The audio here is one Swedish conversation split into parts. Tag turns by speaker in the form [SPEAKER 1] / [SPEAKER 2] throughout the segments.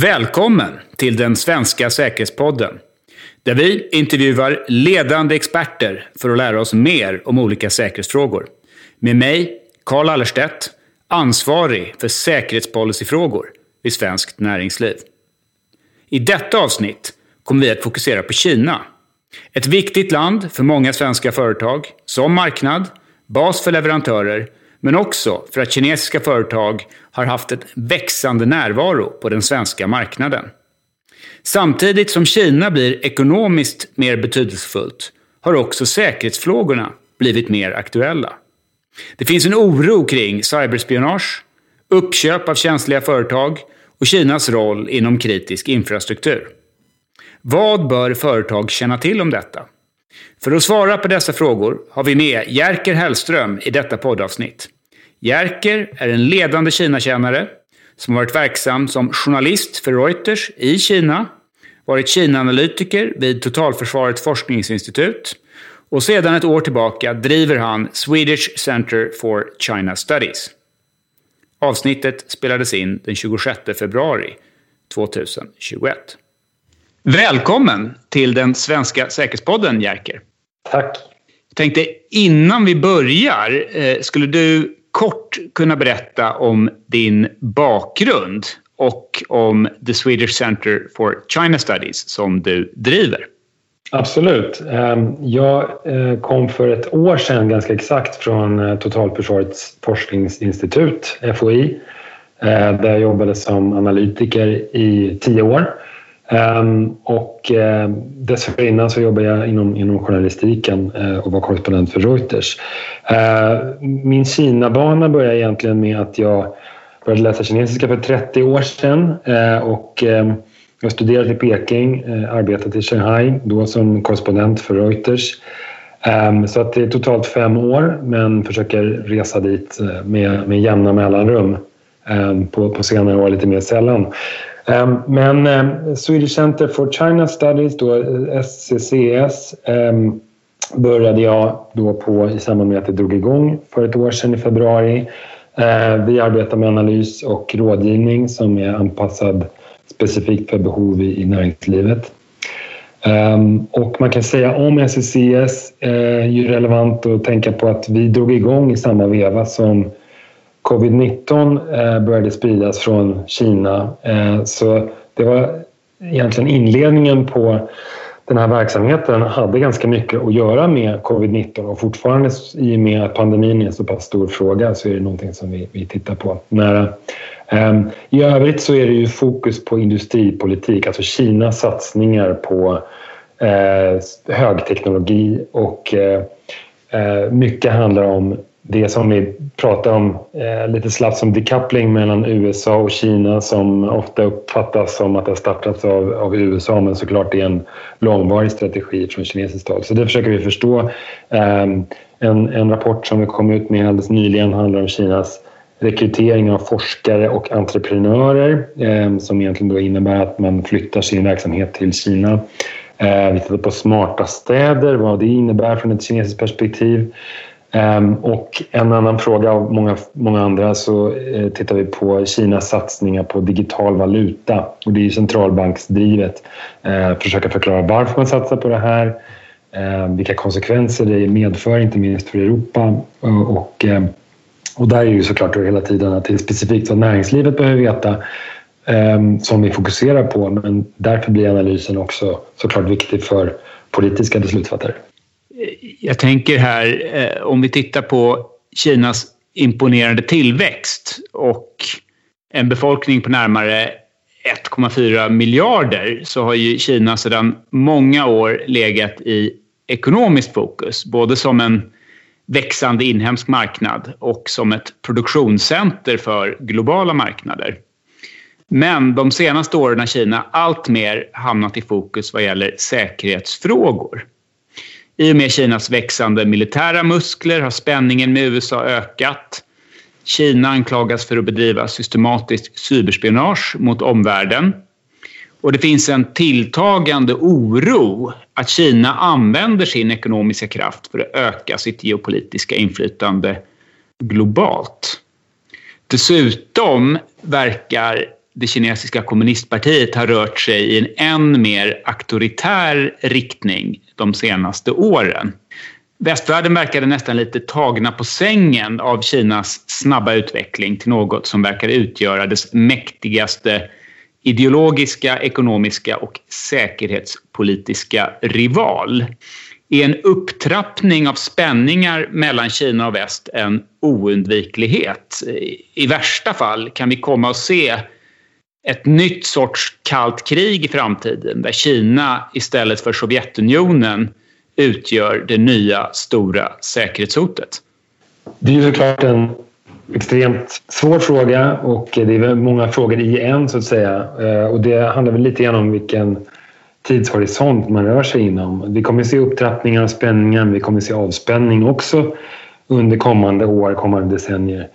[SPEAKER 1] Välkommen till den svenska säkerhetspodden. Där vi intervjuar ledande experter för att lära oss mer om olika säkerhetsfrågor. Med mig, Carl Allerstedt, ansvarig för säkerhetspolicyfrågor vid Svenskt Näringsliv. I detta avsnitt kommer vi att fokusera på Kina. Ett viktigt land för många svenska företag, som marknad, bas för leverantörer men också för att kinesiska företag har haft en växande närvaro på den svenska marknaden. Samtidigt som Kina blir ekonomiskt mer betydelsefullt har också säkerhetsfrågorna blivit mer aktuella. Det finns en oro kring cyberspionage, uppköp av känsliga företag och Kinas roll inom kritisk infrastruktur. Vad bör företag känna till om detta? För att svara på dessa frågor har vi med Jerker Hellström i detta poddavsnitt. Jerker är en ledande Kinakännare som har varit verksam som journalist för Reuters i Kina, varit Kina-analytiker vid Totalförsvarets forskningsinstitut och sedan ett år tillbaka driver han Swedish Center for China Studies. Avsnittet spelades in den 26 februari 2021. Välkommen till den svenska säkerhetspodden, Jerker.
[SPEAKER 2] Tack.
[SPEAKER 1] Jag tänkte innan vi börjar, eh, skulle du kort kunna berätta om din bakgrund och om The Swedish Center for China Studies som du driver?
[SPEAKER 2] Absolut. Ehm, jag eh, kom för ett år sedan ganska exakt från eh, Totalförsvarets forskningsinstitut, FOI, där jag jobbade som analytiker i tio år. Um, och uh, dessförinnan så jobbade jag inom, inom journalistiken uh, och var korrespondent för Reuters. Uh, min Kina-bana började egentligen med att jag började läsa kinesiska för 30 år sedan eh, och jag studerade i Peking, eh, arbetade i Shanghai, då som korrespondent för Reuters. Um, så att det är totalt fem år, men försöker resa dit med, med jämna mellanrum. Um, på, på senare år lite mer sällan. Ehm, men ehm, Swedish Center for China Studies, då eh, SCCS, ehm, började jag då på i samband med att det drog igång för ett år sedan i februari. Vi arbetar med analys och rådgivning som är anpassad specifikt för behov i näringslivet. Och man kan säga om SCCS eh, är ju relevant att tänka på att vi drog igång i samma veva som Covid-19 eh, började spridas från Kina. Eh, så det var egentligen inledningen på den här verksamheten hade ganska mycket att göra med covid-19 och fortfarande i och med att pandemin är en så pass stor fråga så är det någonting som vi, vi tittar på nära. Ehm, I övrigt så är det ju fokus på industripolitik, alltså Kinas satsningar på eh, högteknologi och mycket handlar om det som vi pratar om eh, lite slappt som decoupling mellan USA och Kina som ofta uppfattas som att det har startats av, av USA men såklart det är en långvarig strategi från kinesiskt håll. Så det försöker vi förstå. Eh, en, en rapport som vi kom ut med alldeles nyligen handlar om Kinas rekrytering av forskare och entreprenörer eh, som egentligen då innebär att man flyttar sin verksamhet till Kina. Eh, vi tittar på smarta städer, vad det innebär från ett kinesiskt perspektiv. Ehm, och en annan fråga av många, många andra så eh, tittar vi på Kinas satsningar på digital valuta. Och det är centralbanksdrivet. Ehm, försöka förklara varför man satsar på det här. Ehm, vilka konsekvenser det medför, inte minst för Europa. Och, och där är ju såklart hela tiden att det är specifikt vad näringslivet behöver veta som vi fokuserar på. Men därför blir analysen också såklart viktig för politiska beslutsfattare
[SPEAKER 1] jag tänker här, eh, om vi tittar på Kinas imponerande tillväxt och en befolkning på närmare 1,4 miljarder så har ju Kina sedan många år legat i ekonomiskt fokus, både som en växande inhemsk marknad och som ett produktionscenter för globala marknader. Men de senaste åren har Kina alltmer hamnat i fokus vad gäller säkerhetsfrågor. I och med Kinas växande militära muskler har spänningen med USA ökat. Kina anklagas för att bedriva systematiskt cyberspionage mot omvärlden. Och det finns en tilltagande oro att Kina använder sin ekonomiska kraft för att öka sitt geopolitiska inflytande globalt. Dessutom verkar det kinesiska kommunistpartiet har rört sig i en än mer auktoritär riktning de senaste åren. Västvärlden verkade nästan lite tagna på sängen av Kinas snabba utveckling till något som verkar utgöra dess mäktigaste ideologiska, ekonomiska och säkerhetspolitiska rival. Är en upptrappning av spänningar mellan Kina och väst en oundviklighet? I värsta fall kan vi komma att se ett nytt sorts kallt krig i framtiden där Kina istället för Sovjetunionen utgör det nya stora säkerhetshotet?
[SPEAKER 2] Det är såklart en extremt svår fråga och det är många frågor i en så att säga. Eh, och det handlar väl lite grann om vilken tidshorisont man rör sig inom. Vi kommer att se upptrappningar av spänningen, vi kommer att se avspänning också under kommande år, kommande decennier.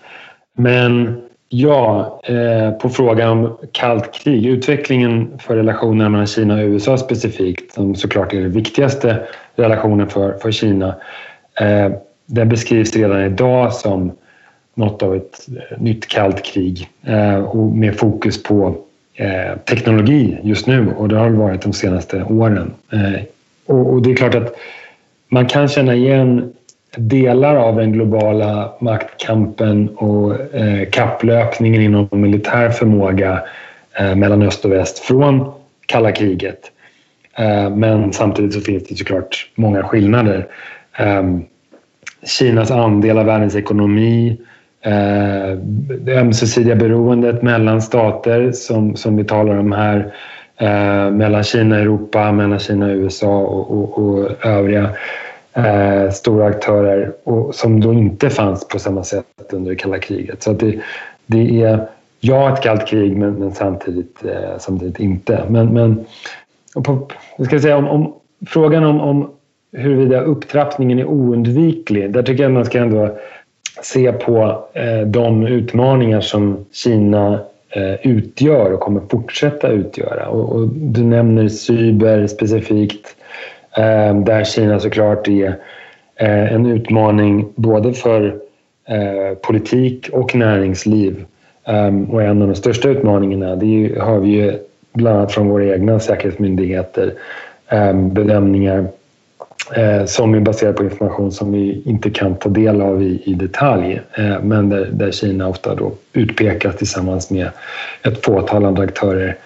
[SPEAKER 2] Men ja, eh, på frågan om kallt krig, utvecklingen för relationerna mellan Kina och USA specifikt, som såklart är den viktigaste relationen för, för Kina, eh, den beskrivs redan idag som något av ett eh, nytt kallt krig eh, och med fokus på eh, teknologi just nu och det har det varit de senaste åren. Eh, och det är klart att man kan känna igen delar av den globala maktkampen och eh, kapplöpningen inom militär förmåga eh, mellan öst och väst från kalla kriget. Eh, men samtidigt så finns det såklart många skillnader. Ehm, Kinas andel av världens ekonomi eh, det ömsesidiga beroendet mellan stater som, som vi talar om här eh, mellan Kina och Europa, mellan Kina och USA och, och, och övriga eh, stora aktörer och, som då inte fanns på samma sätt under det kalla kriget. Så det, det är ja, ett kallt krig men, men samtidigt, eh, samtidigt inte. Men, men på, jag ska säga, om, om frågan om, om huruvida upptrappningen är oundviklig, där tycker jag man ska ändå se på eh, de utmaningar som Kina eh, utgör och kommer fortsätta utgöra. Och, du nämner cyber specifikt, Ehm, där Kina såklart är eh, en utmaning både för eh, politik och näringsliv. Ehm, och en av de största utmaningarna, det har vi ju bland annat från våra egna säkerhetsmyndigheter, ehm, bedömningar eh, som är baserade på information som vi inte kan ta del av i, i detalj. Eh, men där, där, Kina ofta då utpekas tillsammans med ett fåtal andra aktörer.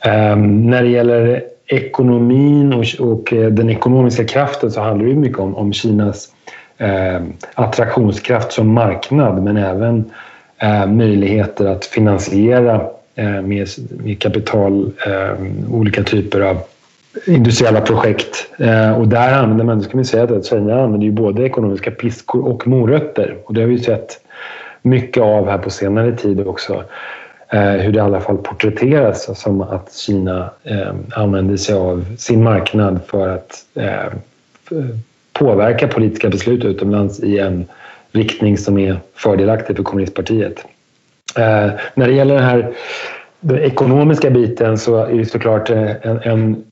[SPEAKER 2] Eh, när det gäller ekonomin och, och, eh, den ekonomiska kraften så handlar det mycket om, om Kinas eh, attraktionskraft som marknad men även eh, möjligheter att finansiera eh, med, med kapital eh, olika typer av industriella projekt. Eh, och där använder man, ska man säga att Kina använder ju både ekonomiska piskor och morötter. Och det har vi sett mycket av här på senare tid också. Eh, hur det i alla fall porträtteras som att Kina eh, använder sig av sin marknad för att eh, påverka politiska beslut utomlands i en riktning som är fördelaktig för kommunistpartiet. Eh, när det gäller den här den ekonomiska biten så är det såklart eh, en, en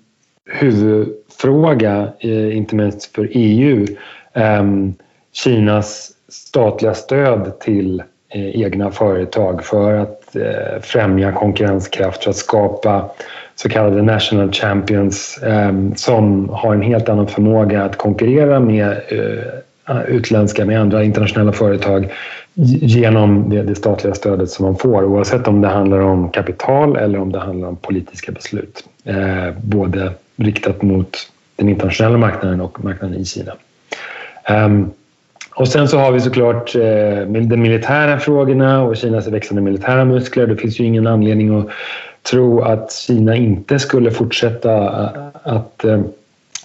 [SPEAKER 2] huvudfråga, eh, inte minst för EU, ehm, Kinas statliga stöd till eh, egna företag för att eh, främja konkurrenskraft, för att skapa så kallade national champions eh, som har en helt annan förmåga att konkurrera med eh, utländska, med andra internationella företag genom det, det, statliga stödet som man får oavsett om det handlar om kapital eller om det handlar om politiska beslut. Eh, både riktat mot den internationella marknaden och marknaden i Kina. Um, och sen så har vi såklart eh, de militära frågorna och Kinas växande militära muskler. Det finns ju ingen anledning att tro att Kina inte skulle fortsätta eh, att eh,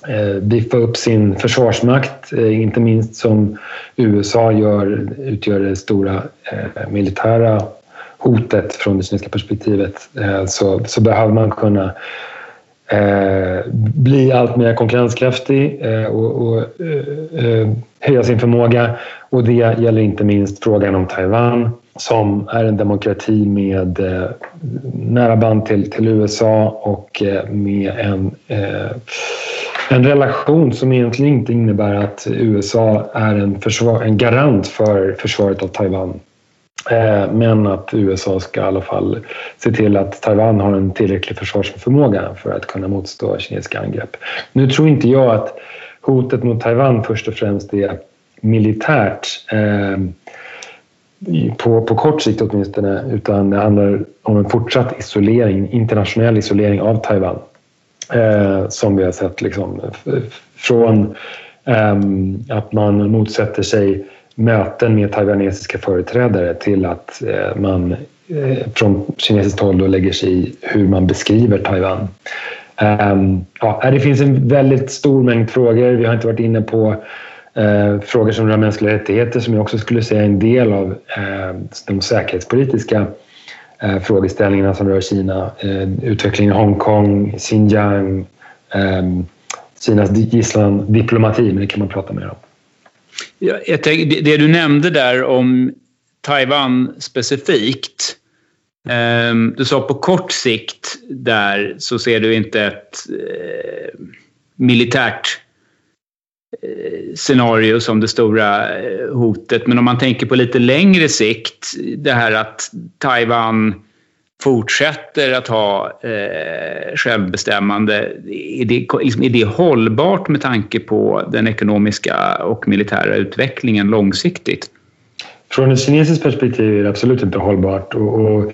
[SPEAKER 2] eh biffa upp sin försvarsmakt, eh, inte minst som USA gör, utgör det stora eh, militära hotet från det kinesiska perspektivet. Eh, så, så behöver man kunna eh, bli allt mer konkurrenskraftig eh, och, och eh, eh, höja sin förmåga. Och det gäller inte minst frågan om Taiwan som är en demokrati med eh, nära band till, till USA och eh, med en, eh, en relation som egentligen inte innebär att USA är en, försvar, en garant för försvaret av Taiwan. Eh, men att USA ska i alla fall se till att Taiwan har en tillräcklig försvarsförmåga för att kunna motstå kinesiska angrepp. Nu tror inte jag att hotet mot Taiwan först och främst är militärt eh, på, på kort sikt åtminstone, utan det handlar om en fortsatt isolering, internationell isolering av Taiwan. Eh, som vi har sett liksom, från eh, att man motsätter sig möten med taiwanesiska företrädare till att eh, man eh, från kinesiskt håll då lägger sig i hur man beskriver Taiwan. Ehm, ja, det finns en väldigt stor mängd frågor. Vi har inte varit inne på eh, frågor som rör mänskliga rättigheter som jag också skulle säga är en del av ehm, de säkerhetspolitiska frågeställningarna som rör Kina. utvecklingen i Hongkong, Xinjiang, ehm, Kinas gisslan-diplomati, men det kan man prata mer om.
[SPEAKER 1] Jag det du nämnde där om Taiwan specifikt. Ehm, du sa på kort sikt där så ser du inte ett eh, militärt eh, scenario som det stora eh, hotet. Men om man tänker på lite längre sikt, det här att Taiwan fortsätter att ha eh, självbestämmande, är det, liksom, är det hållbart med tanke på den ekonomiska och militära utvecklingen långsiktigt?
[SPEAKER 2] Från ett kinesiskt perspektiv är det absolut inte hållbart. Och, och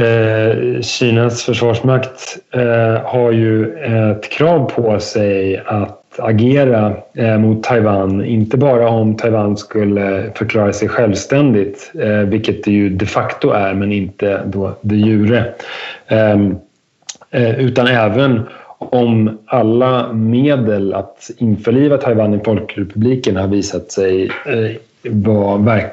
[SPEAKER 2] eh, Kinas försvarsmakt eh, har ju ett krav på sig att agera eh, mot Taiwan. Inte bara om Taiwan skulle förklara sig självständigt, eh, vilket det ju de facto är, men inte då de jure. Ehm, eh, utan även om alla medel att införliva Taiwan i Folkrepubliken har visat sig eh, vara verk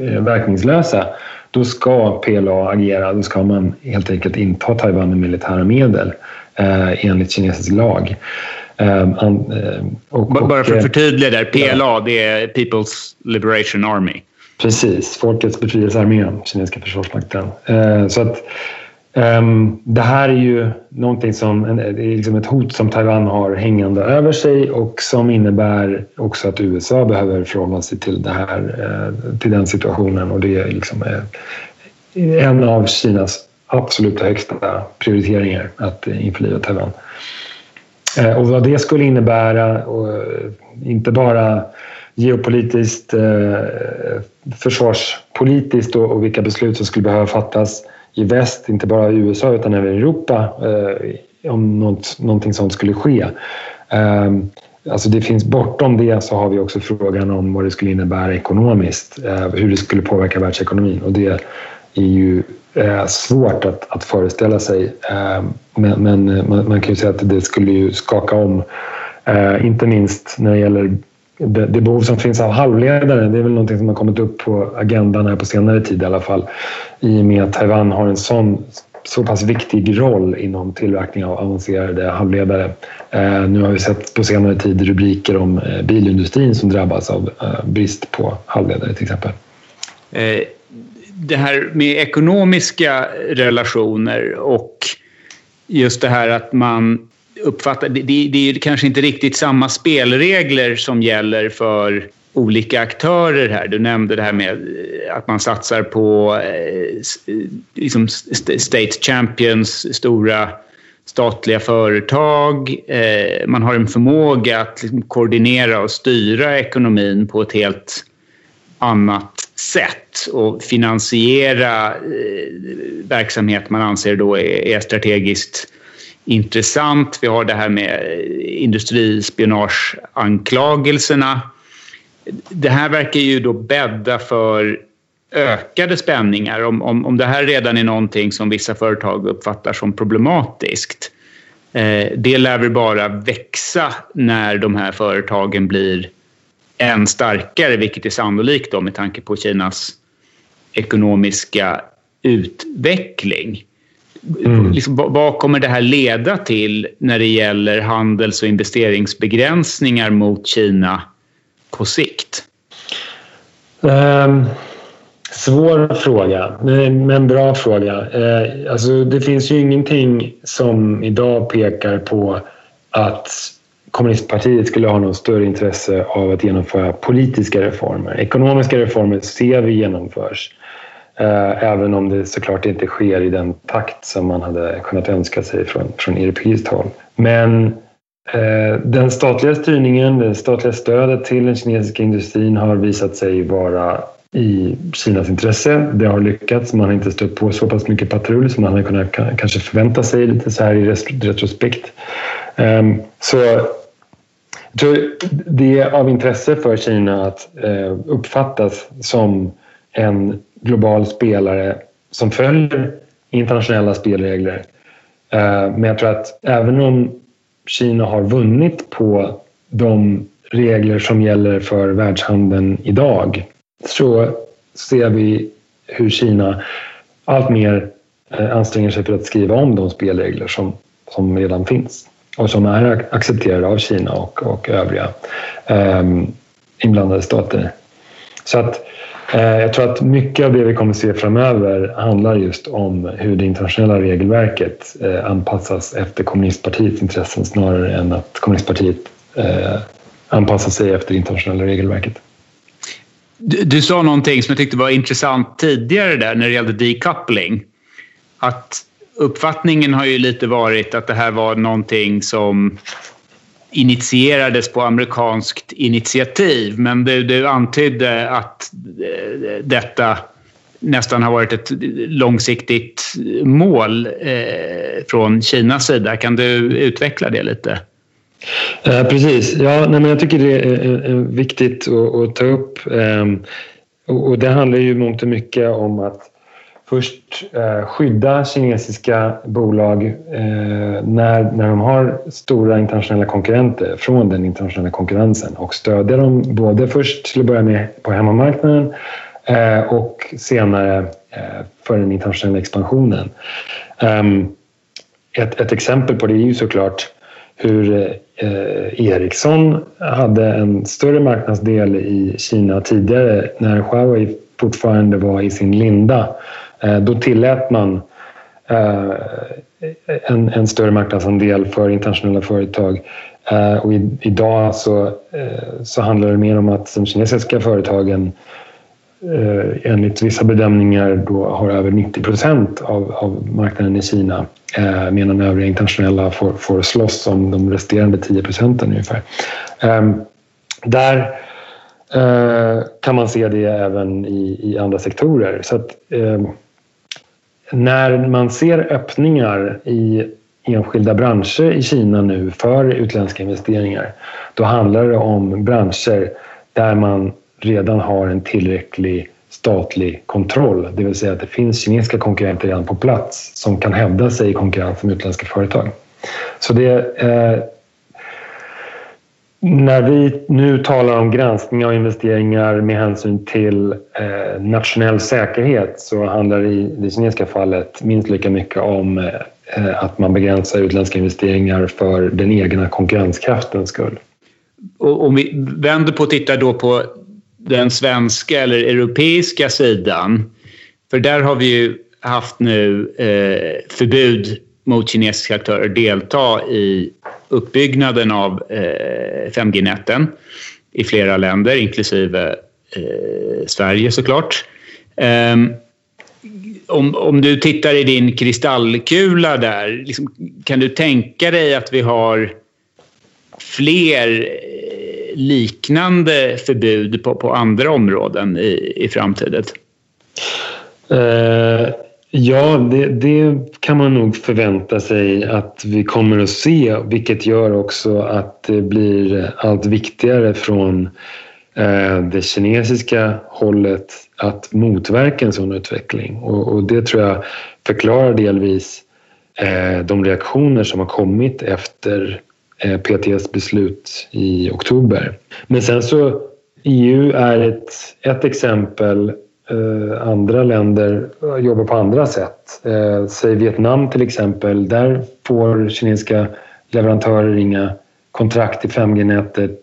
[SPEAKER 2] eh, verkningslösa då ska PLA agera. Då ska man helt enkelt inta Taiwan med militära medel eh, enligt kinesisk lag.
[SPEAKER 1] Um, um, och, Bara för att förtydliga där, PLA det är People's Liberation Army.
[SPEAKER 2] Precis, Folkets befrielsearmé, kinesiska försvarsmakten. Uh, så att, det här är ju någonting som, är liksom ett hot som Taiwan har hängande över sig och som innebär också att USA behöver förhålla sig till, det här, uh, till den situationen och det är liksom uh, en av Kinas absolut högsta prioriteringar att införliva Taiwan. Eh, och vad det skulle innebära, och eh, inte bara geopolitiskt, eh, försvarspolitiskt och vilka beslut som skulle behöva fattas i väst, inte bara i USA utan även i Europa eh, om något, någonting sånt skulle ske. Ehm, alltså det finns bortom det så har vi också frågan om vad det skulle innebära ekonomiskt, eh, hur det skulle påverka världsekonomin och det är ju eh, svårt att, att föreställa sig. Eh, men, men eh, man, man, kan ju säga att det skulle ju skaka om, eh, inte minst när det gäller det, det, behov som finns av halvledare. Det är väl någonting som har kommit upp på agendan här på senare tid i alla fall. I och med att Taiwan har en sån så pass viktig roll inom tillverkning av avancerade halvledare. Eh, nu har vi sett på senare tid rubriker om eh, bilindustrin som drabbas av eh, brist på halvledare till exempel.
[SPEAKER 1] Eh, det här med ekonomiska relationer och just det här att man uppfattar... Det, det är kanske inte riktigt samma spelregler som gäller för olika aktörer här. Du nämnde det här med eh, att man satsar på eh, eh liksom State Champions, stora statliga företag. Eh, man har en förmåga att liksom koordinera och styra ekonomin på ett helt annat sätt och finansiera eh, verksamhet man anser då är, strategiskt intressant. Vi har det här med industrispionageanklagelserna. Det här verkar ju då bädda för ökade spänningar. Om, om, om det här redan är någonting som vissa företag uppfattar som problematiskt eh, det lär väl bara växa när de här företagen blir än starkare, vilket är sannolikt då med tanke på Kinas ekonomiska utveckling. Mm. Liksom, vad kommer det här leda till när det gäller handels och investeringsbegränsningar mot Kina på sikt?
[SPEAKER 2] Um, svår fråga, men bra fråga. Uh, alltså, det finns ju ingenting som idag pekar på att kommunistpartiet skulle ha något större intresse av att genomföra politiska reformer. Ekonomiska reformer ser vi genomförs. Eh, även om det såklart inte sker i den takt som man hade kunnat önska sig från, från europeiskt håll. Men eh, den statliga styrningen, det statliga stödet till den kinesiska industrin har visat sig vara i Kinas intresse. Det har lyckats. Man har inte stött på så pass mycket patrull som man hade kunnat kanske förvänta sig lite så här i retrospekt. Ehm, så jag tror det är av intresse för Kina att eh, uppfattas som en global spelare som följer internationella spelregler. Ehm, men jag tror att även om Kina har vunnit på de regler som gäller för världshandeln idag så ser vi hur Kina alltmer mer eh, anstränger sig för att skriva om de spelregler som, som redan finns och som är accepterade av Kina och, och övriga eh, inblandade stater. Så att eh, jag tror att mycket av det vi kommer att se framöver handlar just om hur det internationella regelverket eh, anpassas efter kommunistpartiets intressen snarare än att kommunistpartiet eh, anpassar sig efter det internationella regelverket.
[SPEAKER 1] Du, du, sa någonting som jag tyckte var intressant tidigare där när det gällde decoupling. Att uppfattningen har ju lite varit att det här var någonting som initierades på amerikanskt initiativ. Men du, du antydde att eh, detta nästan har varit ett långsiktigt mål eh, från Kinas sida. Kan du utveckla det lite?
[SPEAKER 2] Eh, precis. Ja, nej, men jag tycker det är, är viktigt att, att, ta upp. Eh, och, och, det handlar ju mångt och mycket om att först eh, skydda kinesiska bolag eh, när, när de har stora internationella konkurrenter från den internationella konkurrensen och stödja dem både först till att börja med på hemmamarknaden eh, och senare eh, för den internationella expansionen. Um, ett, ett exempel på det är ju såklart hur eh, Ericsson hade en större marknadsdel i Kina tidigare när Huawei fortfarande var i sin linda. Eh, då tillät man eh, en, en, större marknadsandel för internationella företag. Eh, och i, idag så, så handlar det mer om att de kinesiska företagen enligt vissa bedömningar då har över 90 procent av, av marknaden i Kina eh, medan övriga internationella får, får slåss om de resterande 10 procenten ungefär. Eh, där eh, kan man se det även i, i andra sektorer. Så att, eh, när man ser öppningar i enskilda branscher i Kina nu för utländska investeringar, då handlar det om branscher där man redan har en tillräcklig statlig kontroll. Det vill säga att det finns kinesiska konkurrenter redan på plats som kan hävda sig i konkurrens med utländska företag. Så det, eh, när vi nu talar om granskning av investeringar med hänsyn till eh, nationell säkerhet så handlar det i det kinesiska fallet minst lika mycket om eh, att man begränsar utländska investeringar för den egna konkurrenskraftens skull.
[SPEAKER 1] Och om vi vänder på och tittar då på den svenska eller europeiska sidan. För där har vi ju haft nu eh, förbud mot kinesiska aktörer delta i uppbyggnaden av eh, 5G-näten i flera länder, inklusive eh, Sverige såklart. Um, om, om du tittar i din kristallkula där, liksom, kan du tänka dig att vi har fler eh, liknande förbud på, på andra områden i, i framtiden?
[SPEAKER 2] Uh, ja, det, det, kan man nog förvänta sig att vi kommer att se vilket gör också att det blir allt viktigare från eh, det kinesiska hållet att motverka en sån utveckling. Och, och det tror jag förklarar delvis eh, de reaktioner som har kommit efter eh, PTS beslut i oktober. Men sen så EU är ett, ett exempel. Eh, andra länder eh, jobbar på andra sätt. Eh, säg Vietnam till exempel. Där får kinesiska leverantörer inga kontrakt i 5G-nätet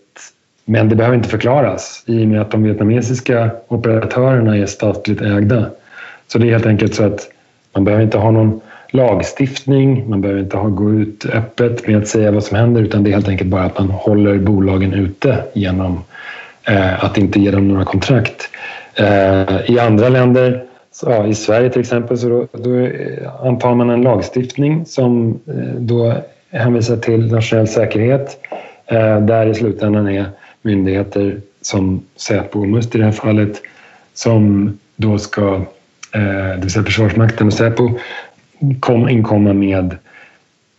[SPEAKER 2] men det behöver inte förklaras i och med att de vietnamesiska operatörerna är statligt ägda. Så det är helt enkelt så att man behöver inte ha någon lagstiftning, man behöver inte ha, gå ut öppet med att säga vad som händer utan det är helt enkelt bara att man håller bolagen ute genom eh, att inte ge dem några kontrakt. Eh, I andra länder Så, ja, I Sverige till exempel så då, då antar man en lagstiftning som eh, då hänvisar till nationell säkerhet eh, där i slutändan är myndigheter som Säpo och Must i det här fallet som då ska, eh, det vill säga Försvarsmakten och Säpo, kom, inkomma med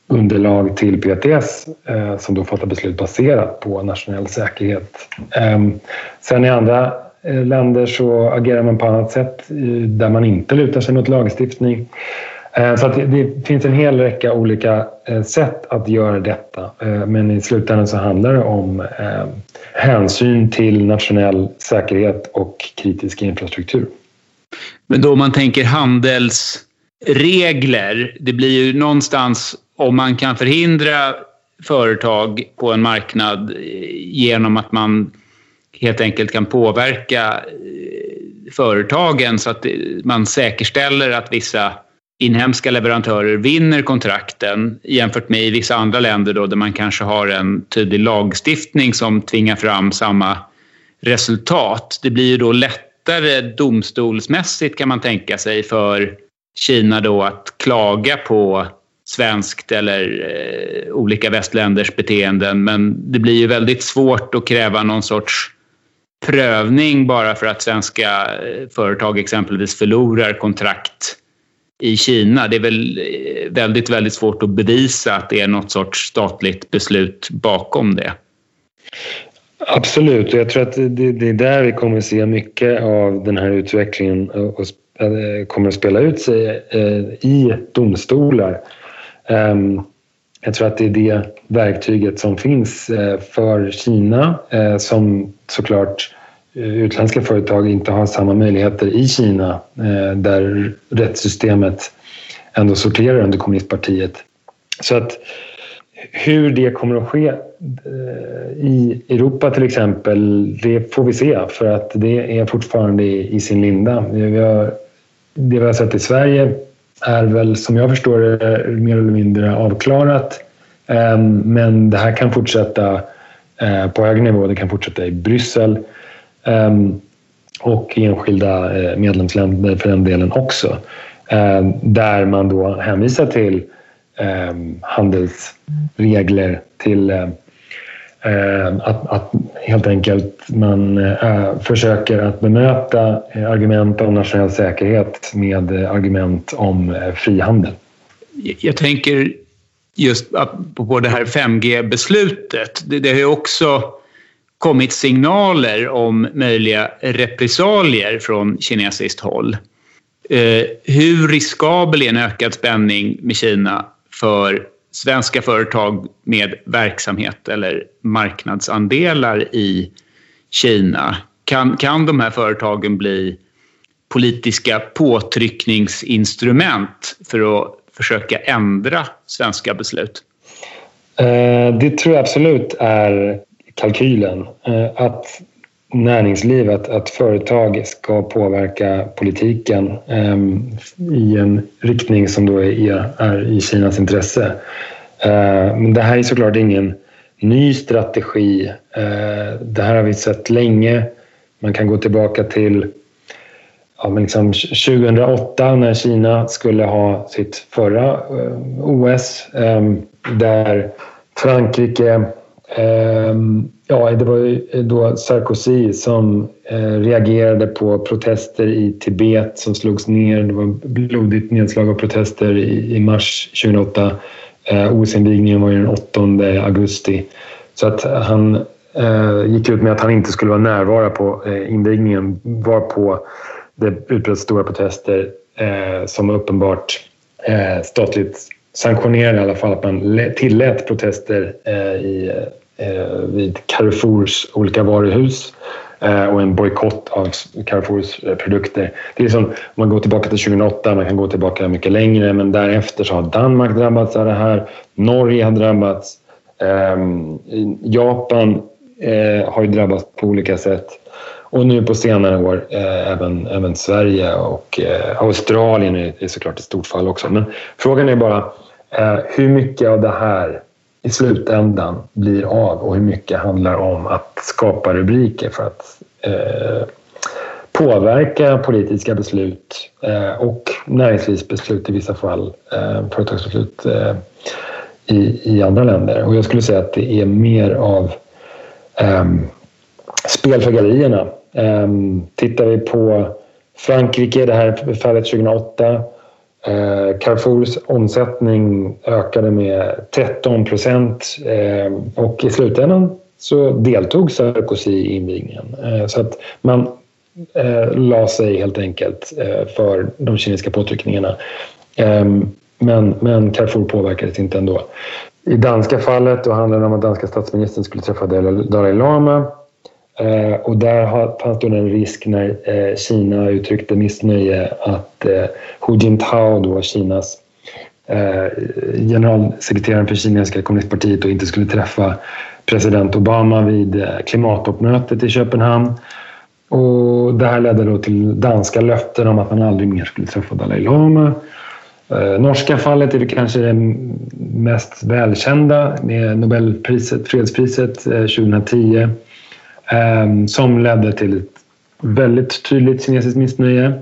[SPEAKER 2] underlag till PTS eh, som då fattar beslut baserat på nationell säkerhet. Eh, sen i andra Eh, länder så agerar man på annat sätt eh, där man inte lutar sig mot lagstiftning. Eh, så det, det, finns en hel räcka olika sätt att göra detta men i slutändan så handlar det om hänsyn till nationell säkerhet och kritisk infrastruktur.
[SPEAKER 1] Men då om man tänker handelsregler, det blir ju någonstans om man kan förhindra företag på en marknad genom att man helt enkelt kan påverka eh, företagen så att man säkerställer att vissa inhemska leverantörer vinner kontrakten jämfört med i vissa andra länder då, där man kanske har en tydlig lagstiftning som tvingar fram samma resultat. Det blir ju då lättare domstolsmässigt kan man tänka sig för Kina då att klaga på svenskt eller eh, olika västländers beteenden. Men det blir ju väldigt svårt att kräva någon sorts prövning bara för att svenska eh, företag exempelvis förlorar kontrakt i Kina. Det är väl eh, väldigt, väldigt svårt att bevisa att det är något sorts statligt beslut bakom det.
[SPEAKER 2] Absolut, och jag tror att det, är där vi kommer att se mycket av den här utvecklingen och eh, kommer att spela ut sig i domstolar. Ehm, jag tror att det är det verktyget som finns eh, för Kina eh, som såklart eh, utländska företag inte har samma möjligheter i Kina där rättssystemet ändå sorterar under kommunistpartiet. Så att hur det kommer att ske i Europa till exempel, det får vi se för att det är fortfarande i sin linda. Det vi har sett i Sverige är väl som jag förstår det mer eller mindre avklarat. Ehm, men det här kan fortsätta eh, på hög nivå. Det kan fortsätta i Bryssel ehm, och i enskilda eh, medlemsländer för den delen också. Ehm, där man då hänvisar till handelsregler, till Eh, Eh, att, att, helt enkelt man äh, försöker att bemöta argument om nationell säkerhet med argument om frihandel.
[SPEAKER 1] Jag tänker just på det här 5G-beslutet. Det, det har ju också kommit signaler om möjliga repressalier från kinesiskt håll. Eh, hur riskabel är en ökad spänning med Kina för svenska företag med verksamhet eller marknadsandelar i Kina. Kan, kan de här företagen bli politiska påtryckningsinstrument för att försöka ändra svenska beslut?
[SPEAKER 2] Eh, det tror jag absolut är kalkylen. Eh, att näringsliv, att företag ska påverka politiken eh, i en riktning som då är, är i Kinas intresse. Eh, men det här är såklart ingen ny strategi. Eh, det här har vi sett länge. Man kan gå tillbaka till ja, men liksom 2008 när Kina skulle ha sitt förra eh, OS ehm, där Frankrike ehm, Ja, det var ju eh, då Sarkozy som eh, reagerade på protester i Tibet som slogs ner. Det var blodigt nedslag av protester i mars 2008 Eh, OS-invigningen var ju den 8 augusti. Så att han eh, gick ut med att han inte skulle vara närvara på eh, invigningen varpå det utbröt stora protester eh, som uppenbart eh, statligt sanktionerade i alla fall att man tillät protester eh, i, Eh, vid Carrefours olika varuhus Eh, och en bojkott av Carrefours eh, produkter. Det är som, om man går tillbaka till 2008, man kan gå tillbaka mycket längre, men därefter så har Danmark drabbats av det här. Norge har drabbats. Ehm, Japan eh, har ju drabbats på olika sätt. Och nu på senare år eh, även, även Sverige och Australien är, såklart ett stort fall också. Men frågan är bara hur mycket av det här i slutändan blir av och hur mycket handlar om att skapa rubriker för att eh, påverka politiska beslut eh, och näringslivsbeslut i vissa fall, eh, företagsbeslut eh, i, i andra länder. Och jag skulle säga att det är mer av ehm, spel för gallerierna. Ehm, tittar vi på Frankrike, det här fallet 2008. Eh, Carrefours omsättning ökade med 13 procent eh, och i slutändan så deltog Sarkozy i invigningen. Eh, så att man eh, la sig helt enkelt eh, för de kinesiska påtryckningarna. Ehm, men, men Carrefour påverkades inte ändå. I danska fallet då handlade det om att danska statsministern skulle träffa Dalai Lama. Eh, och där fanns det en risk när eh, Kina uttryckte missnöje att eh, Hu Jintao, då Kinas eh, generalsekreteraren för kinesiska kommunistpartiet, och inte skulle träffa president Obama vid eh, klimattoppmötet i Köpenhamn. Och det här ledde då till danska löften om att man aldrig mer skulle träffa Dalai Lama. Eh, norska fallet är det kanske det mest välkända med Nobelpriset, fredspriset eh, 2010 Ehm, som ledde till ett väldigt tydligt kinesiskt missnöje.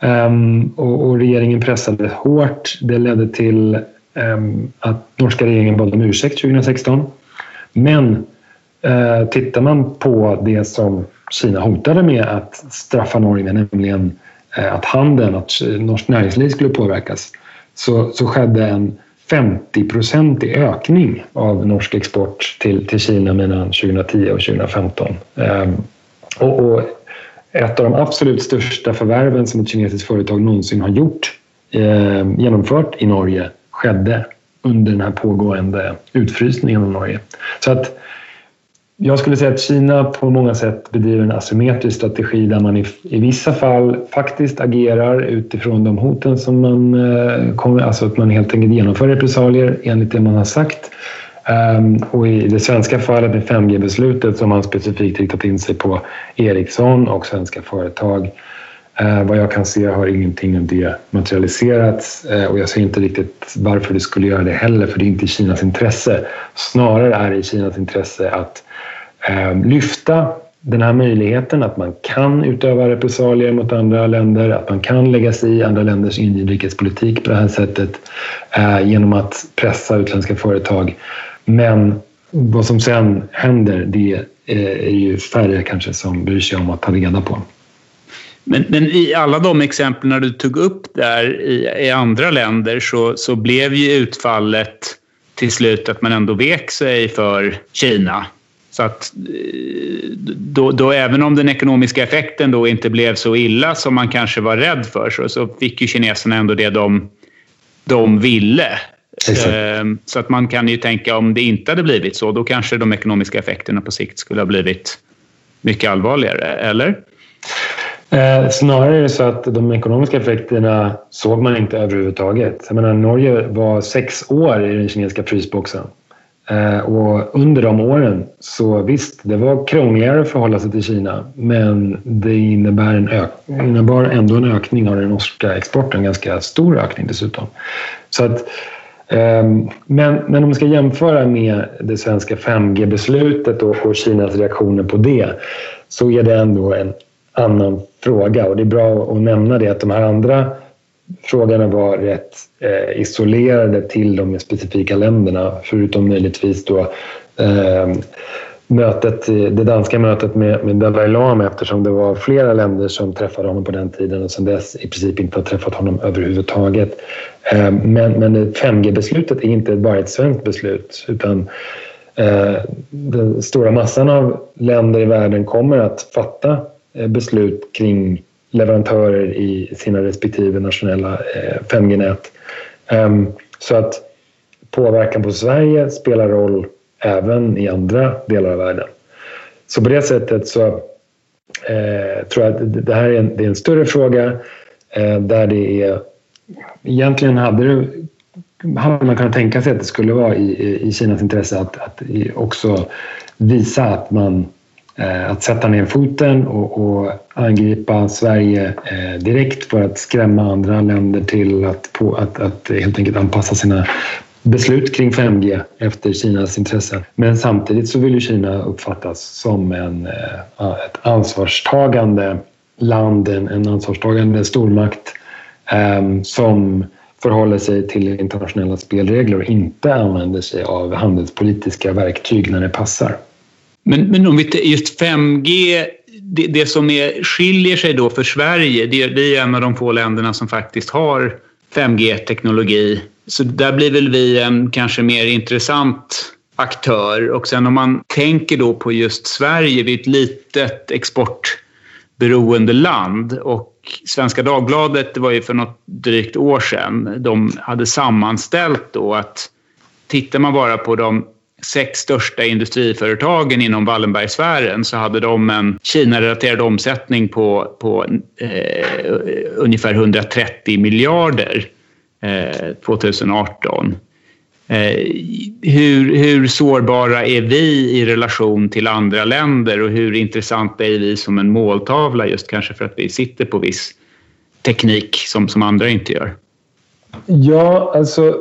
[SPEAKER 2] Ehm, och, och, regeringen pressade hårt. Det ledde till ehm, att norska regeringen bad om ursäkt 2016. Men eh, tittar man på det som Kina hotade med att straffa Norge med, nämligen Eh, att handeln, att norskt näringsliv skulle påverkas så, så skedde en 50-procentig ökning av norsk export till, till Kina mellan 2010 och 2015. Ehm, och, och, ett av de absolut största förvärven som ett kinesiskt företag någonsin har gjort, eh, genomfört i Norge, skedde under den här pågående utfrysningen av Norge. Så att jag skulle säga att Kina på många sätt bedriver en asymmetrisk strategi där man i, i vissa fall faktiskt agerar utifrån de hoten som man eh, kommer, alltså att man helt enkelt genomför repressalier enligt det man har sagt. Um, och i det svenska fallet med 5G-beslutet som man specifikt riktat in sig på Ericsson och svenska företag. Eh, vad jag kan se har ingenting av det materialiserats eh, och jag ser inte riktigt varför det skulle göra det heller för det är inte i Kinas intresse. Snarare är det i Kinas intresse att eh, lyfta den här möjligheten att man kan utöva repressalier mot andra länder, att man kan lägga sig i andra länders inrikespolitik på det här sättet eh, genom att pressa utländska företag. Men vad som sen händer, det eh, är ju färre kanske som bryr sig om att ta reda på.
[SPEAKER 1] Men, men, i alla de exemplen du tog upp där i, i, andra länder så, så blev ju utfallet till slut att man ändå vek sig för Kina. Så att eh, då, då, även om den ekonomiska effekten då inte blev så illa som man kanske var rädd för så, så fick ju kineserna ändå det de, de ville. Ehm, så att man kan ju tänka om det inte hade blivit så, då kanske de ekonomiska effekterna på sikt skulle ha blivit mycket allvarligare, eller?
[SPEAKER 2] Eh, snarare är det så att de ekonomiska effekterna såg man inte överhuvudtaget. Jag menar, Norge var sex år i den kinesiska frysboxen. Eh, och under de åren så visst, det var krångligare att förhålla sig till Kina men det innebär en ök innebar ändå en ökning av den norska exporten, en ganska stor ökning dessutom. Så att, ehm, men, men om man ska jämföra med det svenska 5G-beslutet och, och Kinas reaktioner på det så är det ändå en annan fråga och det är bra att nämna det att de här andra frågorna var rätt eh, isolerade till de specifika länderna förutom möjligtvis då eh, mötet, det danska mötet med, med Dalai Lama eftersom det var flera länder som träffade honom på den tiden och sedan dess i princip inte har träffat honom överhuvudtaget. Eh, men, men 5G-beslutet är inte bara ett svenskt beslut utan eh, den stora massan av länder i världen kommer att fatta Eh, beslut kring leverantörer i sina respektive nationella eh, 5G-nät. Ehm, så att påverkan på Sverige spelar roll även i andra delar av världen. Så på det sättet så eh, tror jag att det här är en, det är en större fråga eh, där det är... Egentligen hade, det, hade man kunnat tänka sig att det skulle vara i, i Kinas intresse att, att också visa att man Eh, att sätta ner foten och, och angripa Sverige eh, direkt för att skrämma andra länder till att, på, att, att helt enkelt anpassa sina beslut kring 5G efter Kinas intressen. Men samtidigt så vill ju Kina uppfattas som en, eh, ett ansvarstagande land, en, en ansvarstagande stormakt ehm, som förhåller sig till internationella spelregler och inte använder sig av handelspolitiska verktyg när det passar.
[SPEAKER 1] Men, men om vi just 5G, det, det som är, skiljer sig då för Sverige, det, det är en av de få länderna som faktiskt har 5G-teknologi. Så där blir väl vi en kanske mer intressant aktör. Och sen om man tänker då på just Sverige, vi är ett litet exportberoende land och Svenska Dagbladet, det var ju för något drygt år sedan, de hade sammanställt då att tittar man bara på de sex största industriföretagen inom Wallenbergsfären så hade de en Kina-relaterad omsättning på, på eh, ungefär 130 miljarder eh, 2018. Eh, hur, hur sårbara är vi i relation till andra länder och hur intressanta är vi som en måltavla just kanske för att vi sitter på viss teknik som, som andra inte gör?
[SPEAKER 2] Ja, alltså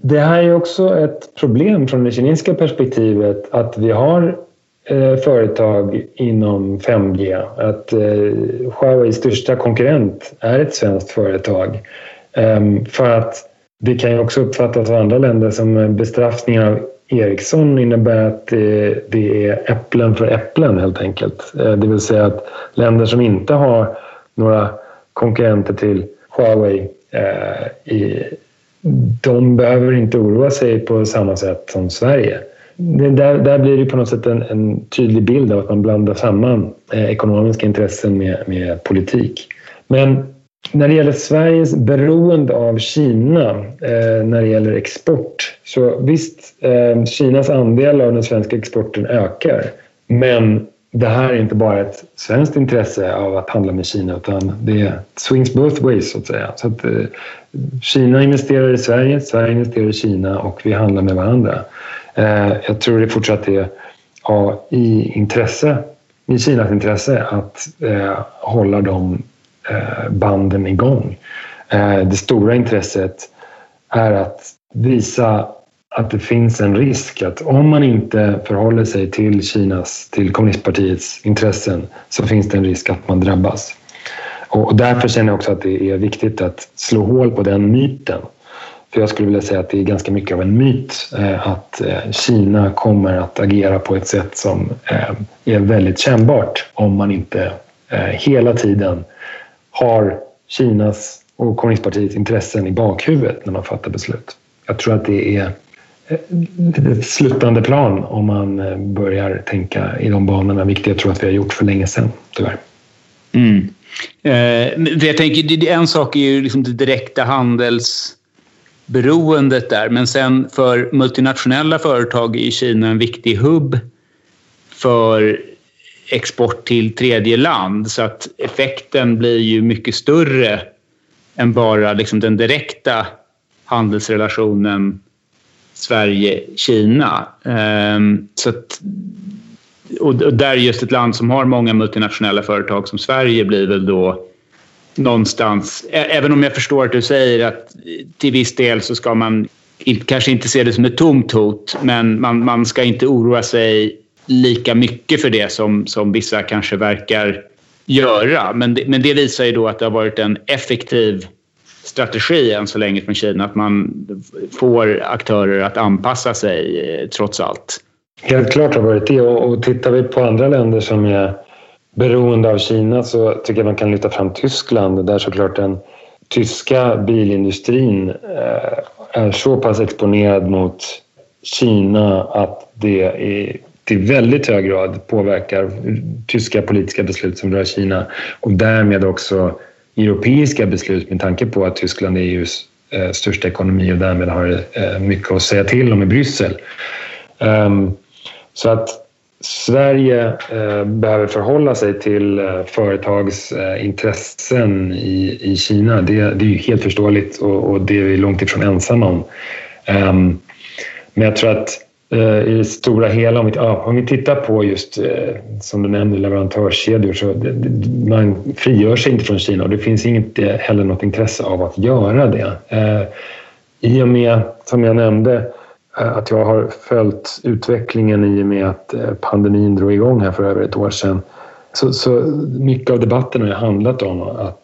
[SPEAKER 2] det här är också ett problem från det kinesiska perspektivet att vi har eh, företag inom 5G. Att eh, Huaweis största konkurrent är ett svenskt företag. Um, för att det kan ju också uppfattas av andra länder som bestraffning av Ericsson innebär att det, det är äpplen för äpplen helt enkelt. Eh, det vill säga att länder som inte har några konkurrenter till Huawei eh, i, de behöver inte oroa sig på samma sätt som Sverige. Där, där blir det på något sätt en, en, tydlig bild av att man blandar samman eh, ekonomiska intressen med, med politik. Men när det gäller Sveriges beroende av Kina eh, när det gäller export så visst, eh, Kinas andel av den svenska exporten ökar. Men det här är inte bara ett svenskt intresse av att handla med Kina utan det swings both ways så att säga. Så att, eh, Kina investerar i Sverige, Sverige investerar i Kina och vi handlar med varandra. Eh, jag tror det fortsatt är ja, i intresse, i Kinas intresse att eh, hålla de eh, banden igång. Eh, det stora intresset är att visa att det finns en risk att om man inte förhåller sig till Kinas, till kommunistpartiets intressen så finns det en risk att man drabbas. Och därför känner jag också att det är viktigt att slå hål på den myten. För jag skulle vilja säga att det är ganska mycket av en myt eh, att eh, Kina kommer att agera på ett sätt som eh, är väldigt kännbart om man inte hela tiden har Kinas och kommunistpartiets intressen i bakhuvudet när man fattar beslut. Jag tror att det är Eh, ett sluttande plan om man eh, börjar tänka i de banorna, vilket jag tror att vi har gjort för länge sedan, tyvärr.
[SPEAKER 1] Mm. Eh, jag tänker, en sak är ju liksom det direkta handelsberoendet där, men sen för multinationella företag är Kina en viktig hubb för export till tredje land så att effekten blir ju mycket större än bara liksom den direkta handelsrelationen Sverige-Kina. Ehm, så att, och där just ett land som har många multinationella företag som Sverige blir väl då någonstans, även om jag förstår att du säger att till viss del så ska man kanske inte se det som ett tomt hot, men man, man ska inte oroa sig lika mycket för det som, som vissa kanske verkar göra. Men det, men det visar ju då att det har varit en effektiv strategi än så länge från Kina. Att man får aktörer att anpassa sig eh, trots allt.
[SPEAKER 2] Helt klart har varit det. Och, tittar vi på andra länder som är beroende av Kina så tycker jag man kan lyfta fram Tyskland där såklart den tyska bilindustrin eh, är så pass exponerad mot Kina att det är till väldigt hög grad påverkar tyska politiska beslut som rör Kina och därmed också europeiska beslut med tanke på att Tyskland är EUs eh, största ekonomi och därmed har eh, mycket att säga till om i Bryssel. Um, så att Sverige eh, behöver förhålla sig till eh, företags eh, intressen i, i Kina. Det, det är ju helt förståeligt och, och, det är vi långt ifrån ensamma om. Um, men jag tror att Eh, i det stora hela, om vi, ja, om vi tittar på just eh, som du nämnde leverantörskedjor så man frigör sig inte från Kina och det finns inte eh, heller något intresse av att göra det. I och med, som jag nämnde, att jag har följt utvecklingen i och med att pandemin drog igång här för över ett år sedan så, så mycket av debatten har handlat om att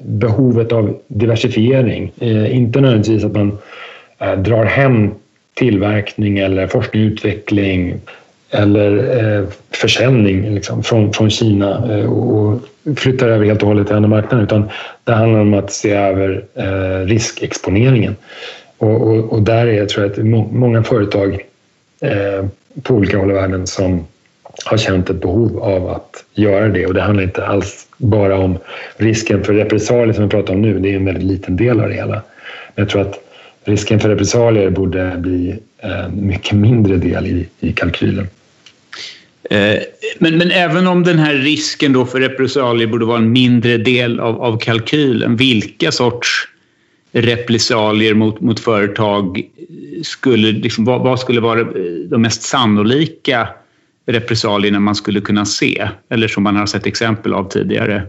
[SPEAKER 2] behovet av diversifiering. Inte nödvändigtvis att man drar hem tillverkning eller forskning och utveckling eller eh, försäljning liksom, från, från Kina eh, och flyttar över helt och hållet till andra marknader utan det handlar om att se över eh, riskexponeringen. Och, och, och, där är jag tror jag att må, många företag eh, på olika håll i världen som har känt ett behov av att göra det och det handlar inte alls bara om risken för repressalier som vi pratar om nu, det är en väldigt liten del av det hela. Men jag tror att risken för repressalier borde bli en mycket mindre del i, i kalkylen.
[SPEAKER 1] Eh, men, men även om den här risken då för repressalier borde vara en mindre del av, av kalkylen, vilka sorts repressalier mot, mot företag skulle, liksom, vad, vad, skulle vara eh, de mest sannolika repressalierna man skulle kunna se? Eller som man har sett exempel av tidigare?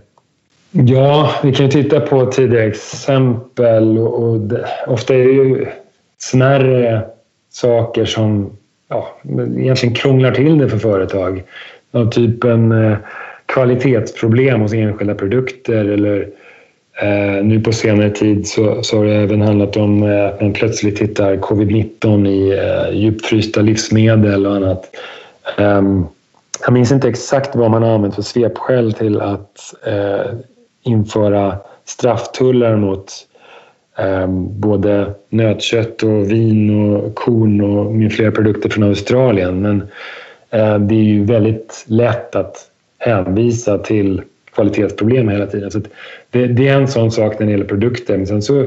[SPEAKER 2] Ja, vi kan ju titta på tidigare exempel och, och det, ofta är det ju smärre saker som ja, egentligen krånglar till det för företag. Av typen eh, kvalitetsproblem hos enskilda produkter eller eh, nu på senare tid så, så har det även handlat om eh, att man plötsligt hittar covid-19 i eh, djupfrysta livsmedel och annat. Um, jag minns inte exakt vad man har använt för svepskäl till att eh, införa strafftullar mot eh, både nötkött och vin och korn och med flera produkter från Australien. Men eh, det är ju väldigt lätt att hänvisa till kvalitetsproblem hela tiden. Så det, det, är en sån sak när det gäller produkter. Men sen så,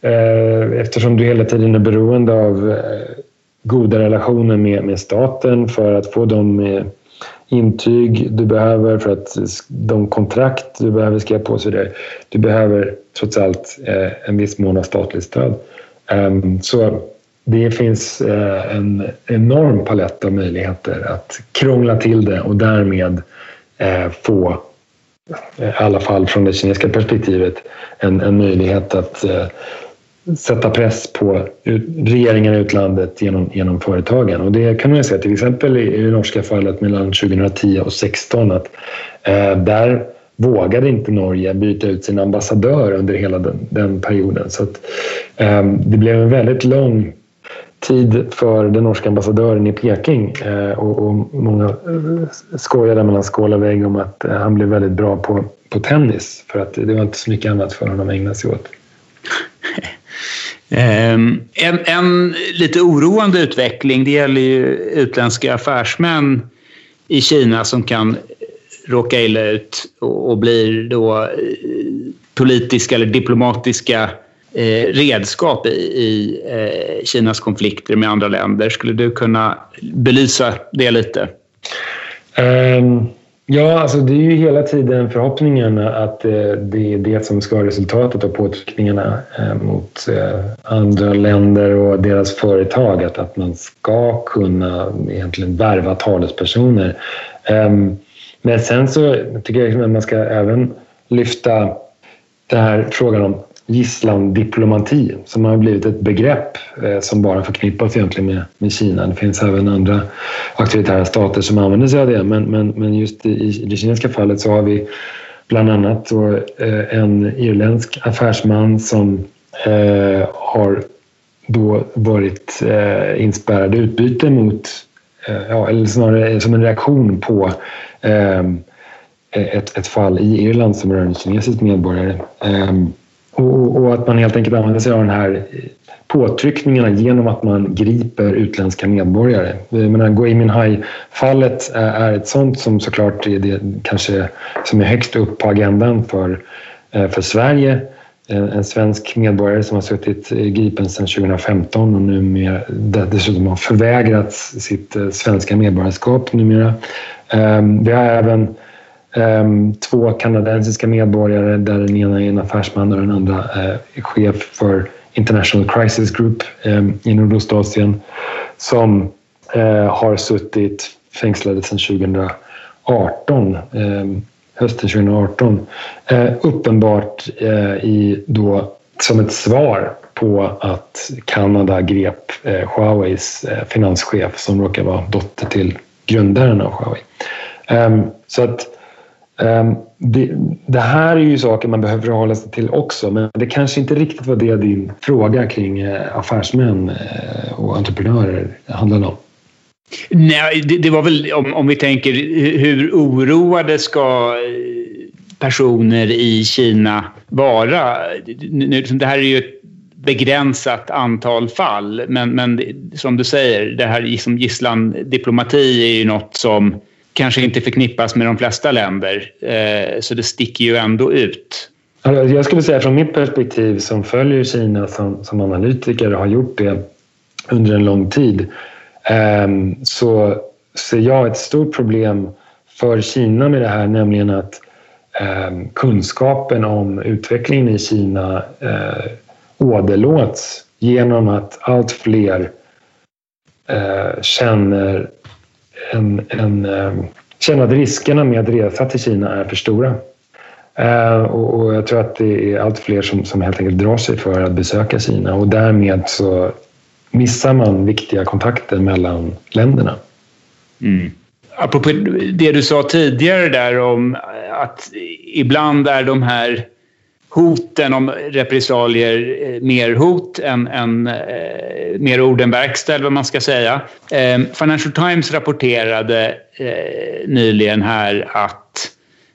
[SPEAKER 2] eh, eftersom du hela tiden är beroende av eh, goda relationer med, med staten för att få de eh, intyg du behöver för att de kontrakt du behöver skriva på sig där. Du behöver trots allt eh, en viss mån av statligt stöd. Ehm, så det finns eh, en enorm palett av möjligheter att krångla till det och därmed eh, få, eh, i alla fall från det kinesiska perspektivet, en, en möjlighet att eh, sätta press på regeringen i utlandet genom, genom företagen. Och det kan man se till exempel i det norska fallet mellan 2010 och 2016 att eh, där vågade inte Norge byta ut sin ambassadör under hela den, den perioden. Så att, eh, det blev en väldigt lång tid för den norska ambassadören i Peking eh, och, och, många eh, skojade mellan skål och vägg om att eh, han blev väldigt bra på, på tennis för att det var inte så mycket annat för honom att ägna sig åt.
[SPEAKER 1] Ehm, en, en, lite oroande utveckling det gäller ju utländska affärsmän i Kina som kan råka illa ut och, och blir då eh, politiska eller diplomatiska eh, redskap i, i eh, Kinas konflikter med andra länder. Skulle du kunna belysa det lite?
[SPEAKER 2] Um, Ja, alltså det är ju hela tiden förhoppningen att eh, det är det som ska vara resultatet av påtryckningarna eh, mot eh, andra länder och deras företag. Att, att man ska kunna egentligen värva talespersoner. Ehm, men sen så tycker jag liksom att man ska även lyfta den här frågan om gisslandiplomati som har blivit ett begrepp eh, som bara förknippas egentligen med, med Kina. Det finns även andra auktoritära stater som använder sig av det men, men, men just i, i det kinesiska fallet så har vi bland annat då, eh, en irländsk affärsman som eh, har då varit eh, inspärrad utbyte mot, eh, ja, eller snarare som en reaktion på eh, ett, ett fall i Irland som rör en kinesisk medborgare. Eh, och, och, att man helt enkelt använder sig av den här påtryckningarna genom att man griper utländska medborgare. Gui Minhai-fallet är ett sånt som såklart är det kanske som är högst upp på agendan för, eh, för Sverige. En svensk medborgare som har suttit gripen sedan 2015 och numera dessutom har förvägrats sitt eh, svenska medborgarskap numera. Ehm, vi har även Ehm, två kanadensiska medborgare där den ena är en affärsman och den andra uh, är chef för International Crisis Group um, i Nordostasien som uh, har suttit fängslade sedan 2018, um, ehm, hösten 2018. Uh, eh, uppenbart eh, i då, som ett svar på att Kanada grep Huaweis finanschef som råkar vara dotter till grundaren av Huawei. så att Ehm, det, det, här är ju saker man behöver förhålla sig till också men det kanske inte riktigt var det din fråga kring eh, affärsmän eh, och entreprenörer handlade om.
[SPEAKER 1] Nej, det, det var väl om, om, vi tänker hur oroade ska eh, personer i Kina vara? Det här är ju ett begränsat antal fall men, men som du säger, det här som gisslandiplomati är ju något som kanske inte förknippas med de flesta länder. Eh, så det sticker ju ändå ut.
[SPEAKER 2] Alltså, jag skulle säga från mitt perspektiv som följer Kina som, som analytiker och har gjort det under en lång tid ehm, så ser jag ett stort problem för Kina med det här, nämligen att ehm, kunskapen om utvecklingen i Kina eh, åderlåts genom att allt fler eh, känner en, en, ehm, känner att riskerna med att resa till Kina är för stora. Eh, och, och, jag tror att det är allt fler som, som helt enkelt drar sig för att besöka Kina och därmed så missar man viktiga kontakter mellan länderna.
[SPEAKER 1] Mm. Apropå det du sa tidigare där om att ibland är de här hoten om repressalier eh, mer hot än, än eh, mer ord än verkstad, vad man ska säga. Eh, Financial Times rapporterade eh, nyligen här att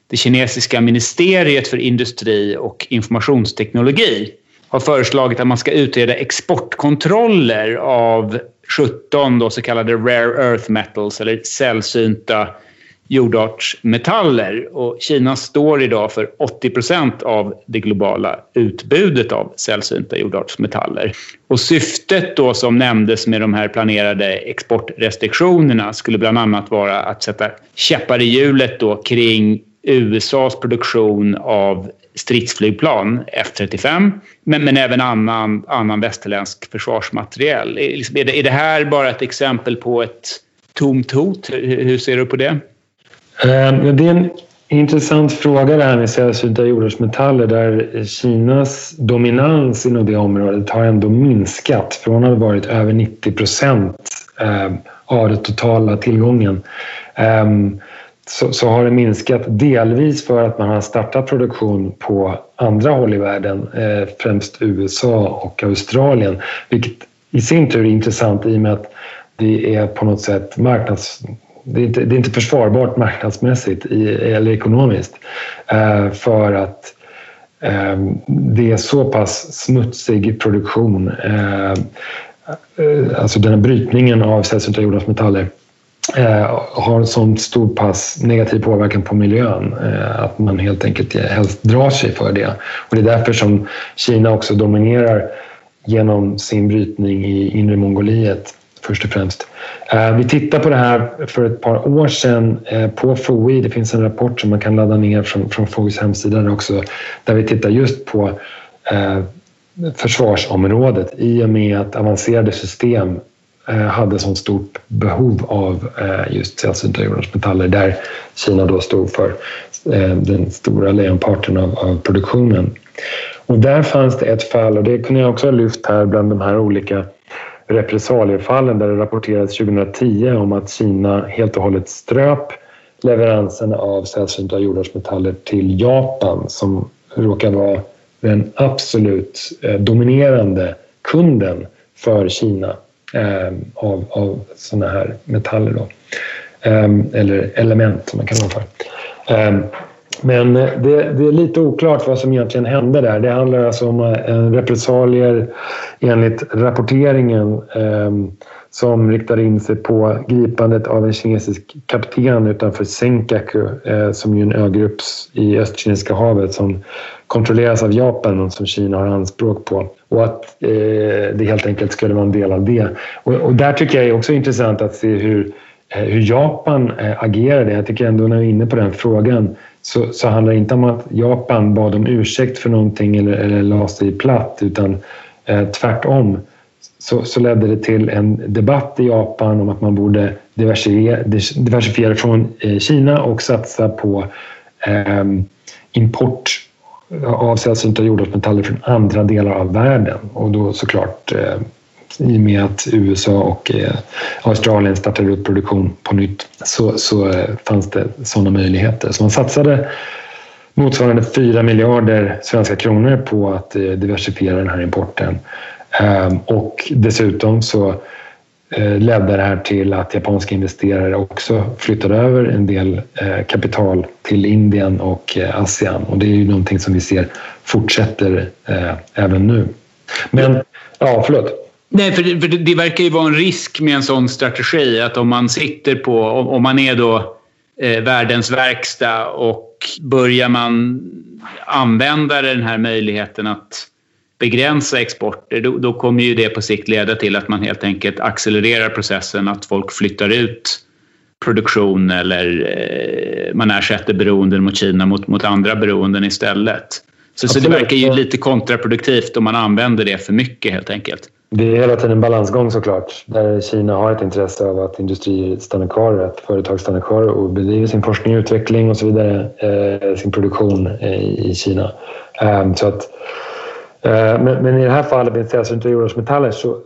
[SPEAKER 1] det kinesiska ministeriet för industri och informationsteknologi har föreslagit att man ska utreda exportkontroller av 17 då så kallade rare earth metals eller sällsynta jordartsmetaller. Och Kina står idag för 80 procent av det globala utbudet av sällsynta jordartsmetaller. Och syftet då som nämndes med de här planerade exportrestriktionerna skulle bland annat vara att sätta käppar i hjulet då kring USAs produktion av stridsflygplan F35 men, men även annan, annan västerländsk försvarsmateriel. Är, liksom, är, det, är det här bara ett exempel på ett tomt hot? Hur, hur ser du på det?
[SPEAKER 2] Eh, det är en intressant fråga det här med sällsynta jordartsmetaller där Kinas dominans inom det området har ändå minskat från att ha varit över 90 procent eh, av den totala tillgången. Ehm, så, så, har det minskat delvis för att man har startat produktion på andra håll i världen, eh, främst USA och Australien, vilket i sin tur är intressant i och med att det är på något sätt marknads det är, inte, det är inte försvarbart marknadsmässigt i, eller ekonomiskt eh, för att eh, det är så pass smutsig produktion. Eh, eh alltså den här brytningen av sällsynta jordartsmetaller eh, har en sån stor pass negativ påverkan på miljön eh, att man helt enkelt helst drar sig för det. Och det är därför som Kina också dominerar genom sin brytning i inre Mongoliet först och främst. Eh, vi tittade på det här för ett par år sedan eh, på FOI. Det finns en rapport som man kan ladda ner från, från FOIs hemsida också där vi tittar just på eh, försvarsområdet i och med att avancerade system hade så stort behov av just sällsynta jordartsmetaller där Kina då stod för den stora lejonparten av, av produktionen. Och där fanns det ett fall och det kunde jag också ha lyft här bland de här olika repressaliefallen där det rapporterades 2010 om att Kina helt och hållet ströp leveransen av sällsynta jordartsmetaller till Japan som råkar vara den absolut eh, dominerande kunden för Kina eh, av, av sådana här metaller. Då. Eh, eller element som man kan kalla för. Eh, men eh, det, det, är lite oklart vad som egentligen hände där. Det handlar alltså om eh, repressalier enligt rapporteringen eh, som riktar in sig på gripandet av en kinesisk kapten utanför Senkaku eh, som är en ögrupp i Östkinesiska havet som kontrolleras av Japan och som Kina har anspråk på. Och att eh, det helt enkelt skulle vara en del av det. Och, och där tycker jag är också intressant att se hur, eh, hur Japan eh, agerade. Jag tycker ändå när vi är inne på den frågan så, så handlar det inte om att Japan bad om ursäkt för någonting eller, eller la sig platt utan eh, tvärtom. Så, så ledde det till en debatt i Japan om att man borde diversifiera, diversifiera från eh, Kina och satsa på eh, import av sällsynta jordartsmetaller från andra delar av världen. Och då såklart eh, i och med att USA och eh, Australien startade upp produktion på nytt så, så eh, fanns det sådana möjligheter. Så man satsade motsvarande 4 miljarder svenska kronor på att eh, diversifiera den här importen. Ehm, och dessutom så ledde det här till att japanska investerare också flyttade över en del kapital till Indien och eh, ASEAN och det är ju någonting som vi ser fortsätter även nu. Men, ja, förlåt.
[SPEAKER 1] Nej, för det, för det verkar ju vara en risk med en sån strategi att om man sitter på, om man är då eh, världens verkstad och börjar man använda den här möjligheten att begränsa exporter, då, då, kommer ju det på sikt leda till att man helt enkelt accelererar processen, att folk flyttar ut produktion eller eh, man ersätter beroenden mot Kina mot, mot andra beroenden istället. Så, så det verkar ju lite kontraproduktivt om man använder det för mycket helt enkelt.
[SPEAKER 2] Det är hela tiden en balansgång såklart, där Kina har ett intresse av att industrier stannar kvar, att företag stannar kvar och bedriver sin forskning och utveckling och så vidare, eh, sin produktion i, i Kina. Eh, så att Eh, men, men, i det här fallet med sällsynta jordartsmetaller så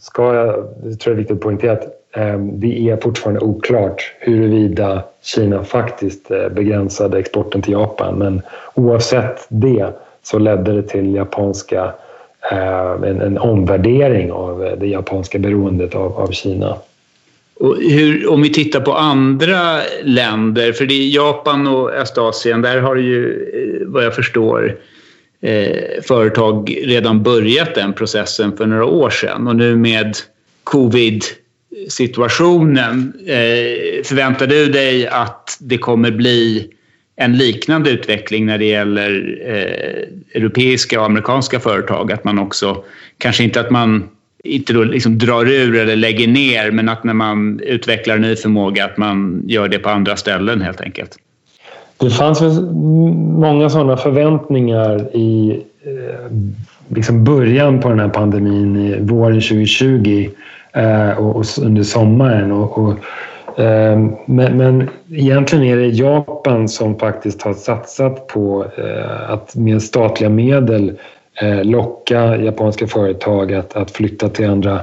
[SPEAKER 2] ska jag, det tror jag är viktigt att poängtera att eh, det är fortfarande oklart huruvida Kina faktiskt eh, begränsade exporten till Japan. Men oavsett det så ledde det till japanska, Eh, en, en omvärdering av eh, det japanska beroendet av, av Kina.
[SPEAKER 1] Hur, om vi tittar på andra länder, för det är Japan och Östasien, där har ju eh, vad jag förstår eh, företag redan börjat den processen för några år sedan och nu med covid-situationen, eh, förväntar du dig att det kommer bli en liknande utveckling när det gäller eh, europeiska och amerikanska företag? Att man också, kanske inte att man inte då liksom drar ur eller lägger ner, men att när man utvecklar ny förmåga att man gör det på andra ställen helt enkelt?
[SPEAKER 2] Det fanns många sådana förväntningar i eh, liksom början på den här pandemin, i våren 2020 eh, och under sommaren. Och, och Ehm, men, men egentligen är det Japan som faktiskt har satsat på eh, att med statliga medel eh, locka japanska företag att, att flytta till andra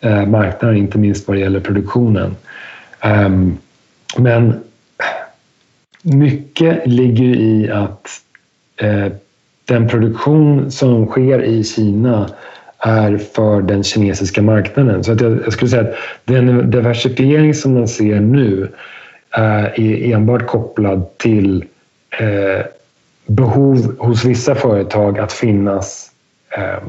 [SPEAKER 2] eh, marknader, inte minst vad det gäller produktionen. Ehm, men mycket ligger i att den produktion som sker i Kina är för den kinesiska marknaden. Så att jag, jag skulle säga att den diversifiering som man ser nu eh, är enbart kopplad till eh, behov hos vissa företag att finnas eh,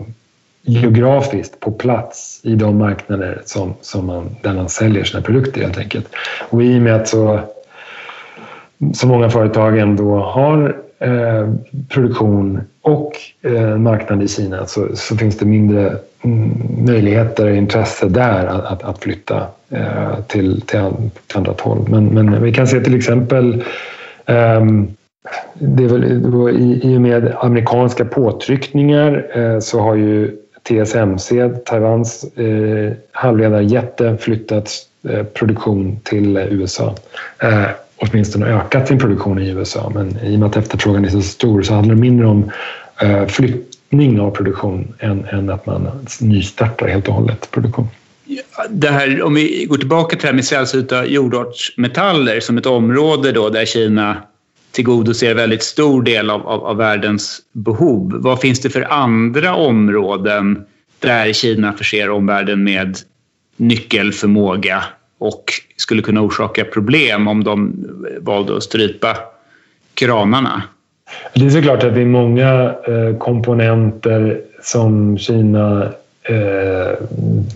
[SPEAKER 2] geografiskt på plats i de marknader som, som man, där man säljer sina produkter helt enkelt. Och i och med att så så många företag ändå har eh, produktion och eh, marknad i Kina så, så finns det mindre mm, möjligheter och intresse där att, att, att flytta eh, till, till, till annat håll. Men, men vi kan se till exempel ehm, det är väl, i, I och med amerikanska påtryckningar eh, så har ju TSMC, Taiwans eh, halvledarjätte, flyttat eh, produktion till eh, USA. Eh, Åtminstone ökat sin produktion i USA. Men i och med att efterfrågan är så stor så handlar det mindre om eh, flyttning av produktion än, än att man nystartar helt och hållet produktion.
[SPEAKER 1] Det här, om vi går tillbaka till det här med sällsynta jordartsmetaller som ett område då där Kina tillgodoser väldigt stor del av, av, av, världens behov. Vad finns det för andra områden där Kina förser omvärlden med nyckelförmåga och skulle kunna orsaka problem om de valde att strypa kranarna.
[SPEAKER 2] Det är såklart att det är många eh, komponenter som Kina eh,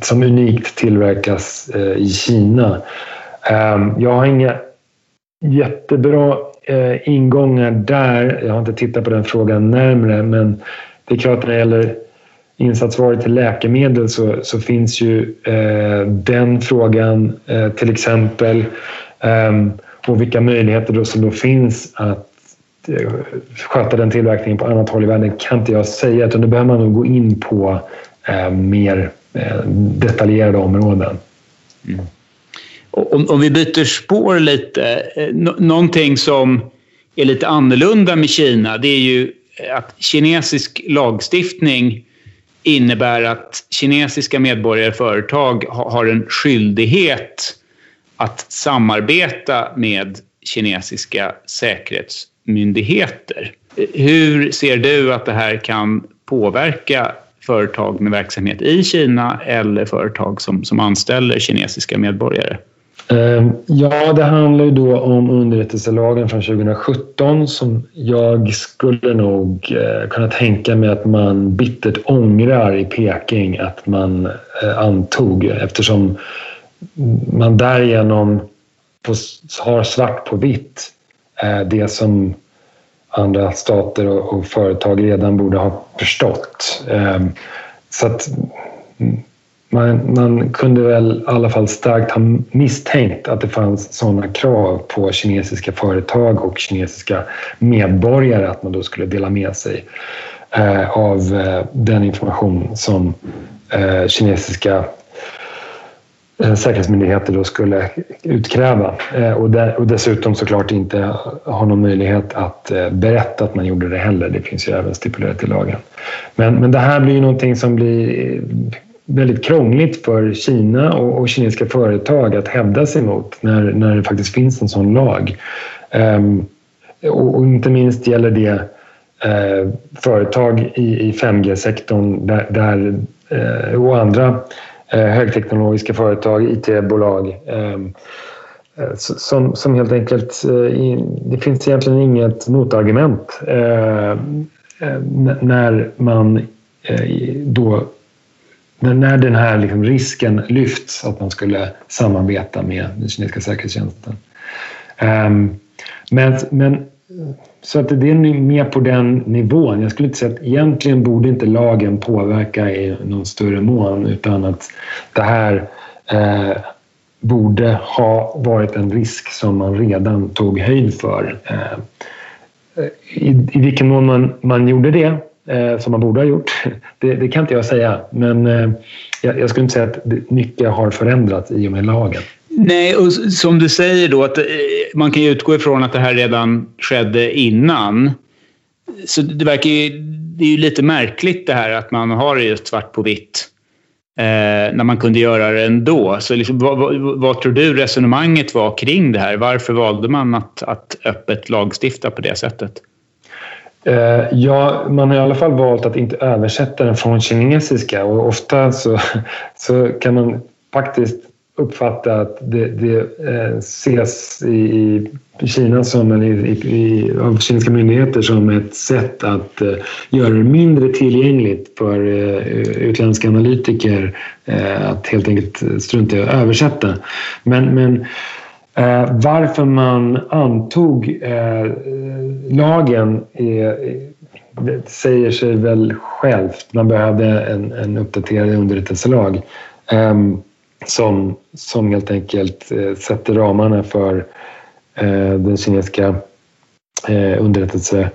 [SPEAKER 2] som unikt tillverkas eh, i Kina. Ehm, jag har inga jättebra ingångar där. Jag har inte tittat på den frågan närmre men det är klart när det gäller insatsvaror till läkemedel så, så finns ju eh, den frågan eh, till exempel. Eh, och vilka möjligheter då som då finns att eh, sköta den tillverkningen på annat håll i världen kan inte jag säga utan då behöver man nog gå in på eh, mer eh, detaljerade områden. Mm.
[SPEAKER 1] Om, om, vi byter spår lite, eh, någonting som är lite annorlunda med Kina det är ju eh, att kinesisk lagstiftning innebär att kinesiska medborgare och företag har en skyldighet att samarbeta med kinesiska säkerhetsmyndigheter. Hur ser du att det här kan påverka företag med verksamhet i Kina eller företag som, som anställer kinesiska medborgare?
[SPEAKER 2] Ehm, ja, det handlar ju då om underrättelselagen från 2017 som jag skulle nog eh, kunna tänka mig att man bittert ångrar i Peking att man eh, antog eftersom man därigenom har svart på vitt eh, det som andra stater och företag redan borde ha förstått. Ehm, så att mm, man, man, kunde väl i alla fall starkt ha misstänkt att det fanns sådana krav på kinesiska företag och kinesiska medborgare att man då skulle dela med sig eh, av eh, den information som eh, kinesiska eh, säkerhetsmyndigheter då skulle utkräva eh, och, där, och dessutom såklart inte ha någon möjlighet att eh, berätta att man gjorde det heller. Det finns ju även stipulerat i lagen. Men, men det här blir ju någonting som blir väldigt krångligt för Kina och, och kinesiska företag att hävda sig mot när, när det faktiskt finns en sån lag. Um, och, och, inte minst gäller det uh, företag i, i 5G-sektorn där, där uh, och andra uh, högteknologiska företag, IT-bolag um, ehm, som, som helt enkelt... Det finns egentligen inget motargument när man då men när den här liksom risken lyfts att man skulle samarbeta med den kinesiska säkerhetstjänsten. Um, men, men, så att det är mer på den nivån. Jag skulle inte säga att egentligen borde inte lagen påverka i någon större mån utan att det här eh, borde ha varit en risk som man redan tog höjd för. Eh, i, I vilken mån man, man gjorde det eh, som man borde ha gjort. Det, det, kan inte jag säga, men eh, jag, jag, skulle inte säga att mycket har förändrats i och med lagen.
[SPEAKER 1] Nej, och som du säger då att eh, man kan ju utgå ifrån att det här redan skedde innan. Så det verkar ju, det är ju lite märkligt det här att man har det just svart på vitt eh, när man kunde göra det ändå. Så liksom, vad, vad, vad, tror du resonemanget var kring det här? Varför valde man att, att öppet lagstifta på det sättet?
[SPEAKER 2] Eh, ja, man har i alla fall valt att inte översätta den från kinesiska och ofta så, så kan man faktiskt uppfatta att det, det eh, ses i, i Kina som, eller i, i, av kinesiska myndigheter som ett sätt att eh, göra det mindre tillgängligt för utländska analytiker att helt enkelt strunta i att översätta. Men, men Eh, varför man antog eh, lagen är, säger sig väl självt. Man behövde en, en uppdaterad underrättelselag eh, som, som helt enkelt eh, sätter ramarna för eh, den kinesiska eh, underrättelse,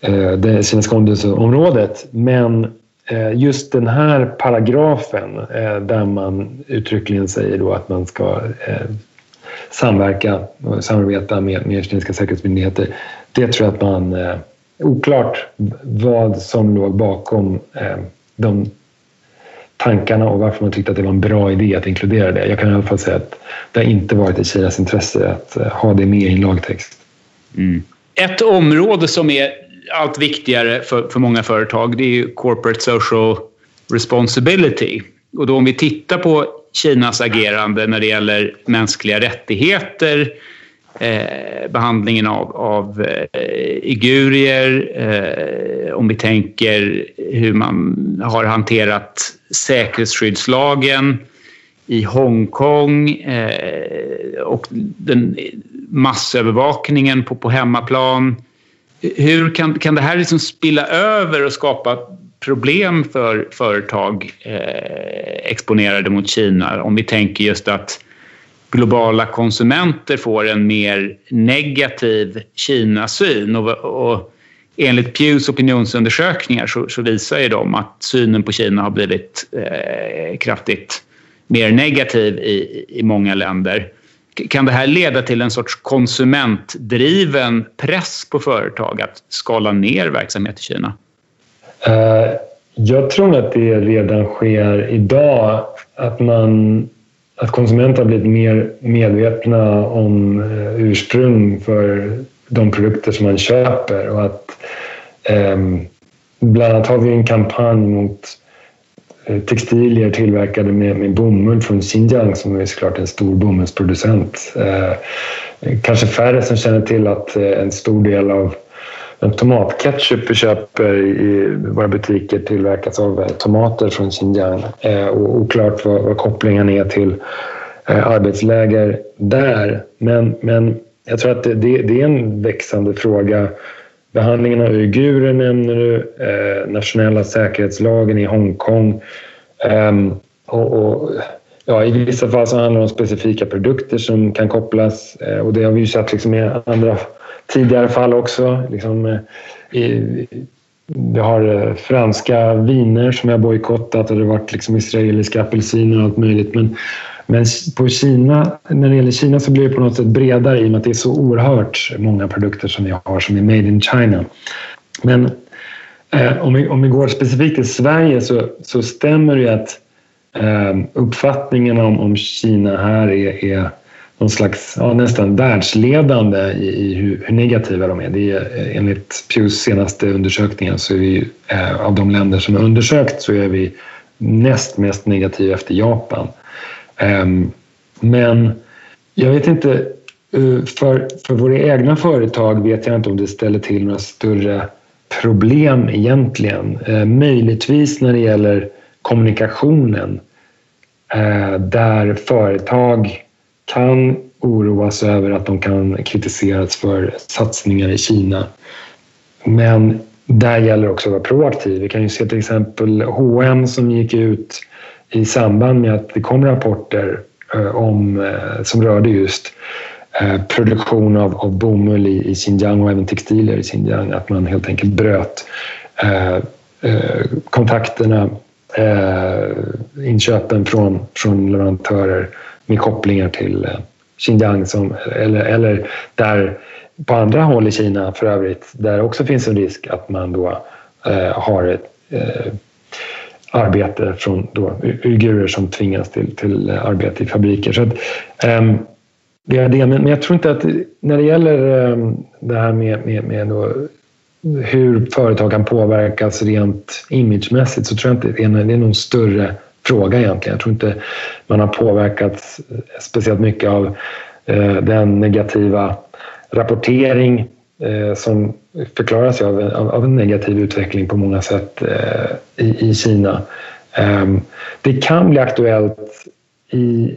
[SPEAKER 2] eh, det kinesiska underrättelseområdet. Men eh, just den här paragrafen eh, där man uttryckligen säger då att man ska samverka och samarbeta med, med kinesiska säkerhetsmyndigheter. Det tror jag att man... Eh, oklart vad som låg bakom eh, de tankarna och varför man tyckte att det var en bra idé att inkludera det. Jag kan i alla fall säga att det har inte varit i Kinas intresse att eh, ha det med i en lagtext.
[SPEAKER 1] Mm. Ett område som är allt viktigare för, för många företag det är corporate social responsibility. Och då om vi tittar på Kinas agerande när det gäller mänskliga rättigheter, eh, behandlingen av, av eh, igurier, eh, om vi tänker hur man har hanterat säkerhetsskyddslagen i Hongkong eh, och den massövervakningen på, på hemmaplan. Hur kan, kan det här liksom spilla över och skapa problem för företag eh, exponerade mot Kina. Om vi tänker just att globala konsumenter får en mer negativ Kinasyn. Och, och enligt Pews opinionsundersökningar så, så, visar ju de att synen på Kina har blivit eh, kraftigt mer negativ i, i många länder. Kan det här leda till en sorts konsumentdriven press på företag att skala ner verksamhet i Kina?
[SPEAKER 2] Eh, jag tror att det redan sker idag. Att, man, att konsumenter har blivit mer medvetna om eh, ursprung för de produkter som man köper. Och att, eh, bland annat har vi en kampanj mot eh, textilier tillverkade med, med bomull från Xinjiang som är såklart en stor bomullsproducent. Eh, kanske färre som känner till att en stor del av den tomatketchup vi köper i våra butiker tillverkas av eh, tomater från Xinjiang. Eh, och oklart vad, vad kopplingen är till eh, arbetsläger där. Men, men jag tror att det, det, är en växande fråga. Behandlingen av uigurer nämner du, eh, nationella säkerhetslagen i Hongkong. Ehm, och, och, ja, I vissa fall så handlar det om specifika produkter som kan kopplas eh, och det har vi ju sett liksom i andra tidigare fall också. Liksom, eh, i, vi har eh, franska viner som jag bojkottat och det har varit liksom israeliska apelsiner och allt möjligt. Men, men på Kina, när det gäller Kina så blir det på något sätt bredare i och med att det är så oerhört många produkter som vi har som är made in China. Men eh, om, vi, om vi går specifikt till Sverige så, så stämmer det att eh, uppfattningen om, om Kina här är, är någon slags, ja, nästan världsledande i, i hur, hur, negativa de är. Det är eh, enligt Pews senaste undersökningar så är vi eh, av de länder som är undersökt så är vi näst mest negativa efter Japan. Eh, men jag vet inte, eh, för, för våra egna företag vet jag inte om det ställer till några större problem egentligen. Eh, möjligtvis när det gäller kommunikationen eh, där företag kan oroas över att de kan kritiseras för satsningar i Kina. Men där gäller också att vara proaktiv. Vi kan ju se till exempel H&M som gick ut i samband med att det kom rapporter eh, om, eh, som rörde just eh, produktion av, av bomull i, i Xinjiang och även textilier i Xinjiang. Att man helt enkelt bröt eh, kontakterna, eh, inköpen från, från leverantörer med kopplingar till eh, Xinjiang som, eller, eller där på andra håll i Kina för övrigt där också finns en risk att man då eh, har ett eh, arbete från då, uigurer som tvingas till, till eh, arbete i fabriker. Så att, eh, det är det, men jag tror inte att när det gäller eh, det här med, med, med då, hur företag kan påverkas rent imagemässigt så tror jag inte det är, det är någon större fråga egentligen. Jag tror inte man har påverkats eh, speciellt mycket av eh, den negativa rapportering eh, som förklaras av, av, en negativ utveckling på många sätt eh, i, i Kina. Ehm, det kan bli aktuellt i,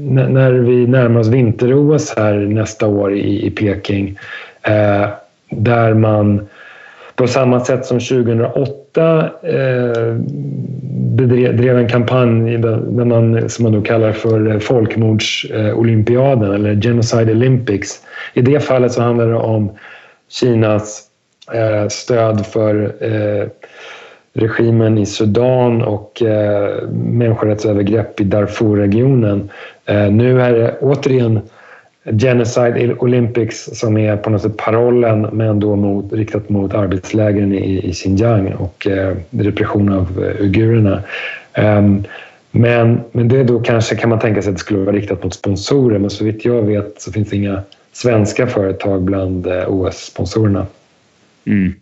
[SPEAKER 2] när vi närmar oss vinter-OS här nästa år i, i Peking eh, där man på samma sätt som 2008 eh, bedrev en kampanj där man, som man då kallar för eh, folkmordsolympiaden eh, eller Genocide Olympics. I det fallet så handlar det om Kinas eh, stöd för eh, regimen i Sudan och eh, människorättsövergrepp i Darfurregionen. Eh, nu är det återigen Genocide Olympics som är på något sätt parollen men då mot, riktat mot arbetslägren i, i Xinjiang och eh, repression av eh, uigurerna. Um, men, men det då kanske kan man tänka sig att det skulle vara riktat mot sponsorer men så vitt jag vet så finns det inga svenska företag bland eh, OS-sponsorerna.
[SPEAKER 1] Mm.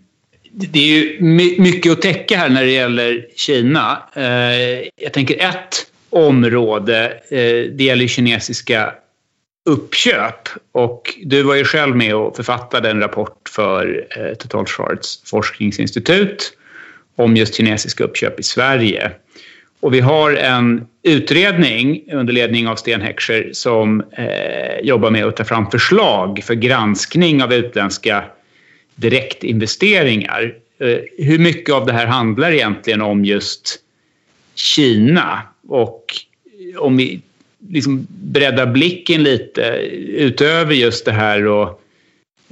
[SPEAKER 1] Det är ju mycket att täcka här när det gäller Kina. Eh, jag tänker ett område, eh, det gäller kinesiska uppköp. Och du var ju själv med och författade en rapport för eh, Totalförsvarets forskningsinstitut om just kinesiska uppköp i Sverige. Och vi har en utredning under ledning av Sten Heckscher som eh, jobbar med att ta fram förslag för granskning av utländska direktinvesteringar. Eh, hur mycket av det här handlar egentligen om just Kina? Och om vi liksom bredda blicken lite utöver just det här och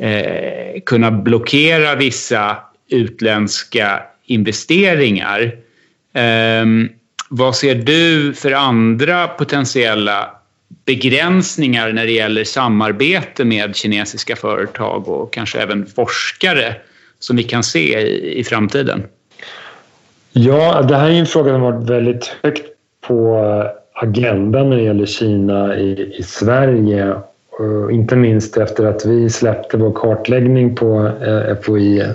[SPEAKER 1] eh, kunna blockera vissa utländska investeringar. Eh, vad ser du för andra potentiella begränsningar när det gäller samarbete med kinesiska företag och kanske även forskare som vi kan se i, i framtiden?
[SPEAKER 2] Ja, det här är en fråga som har varit väldigt högt på agendan när det gäller Kina i, i Sverige. Och inte minst efter att vi släppte vår kartläggning på eh, FOI eh,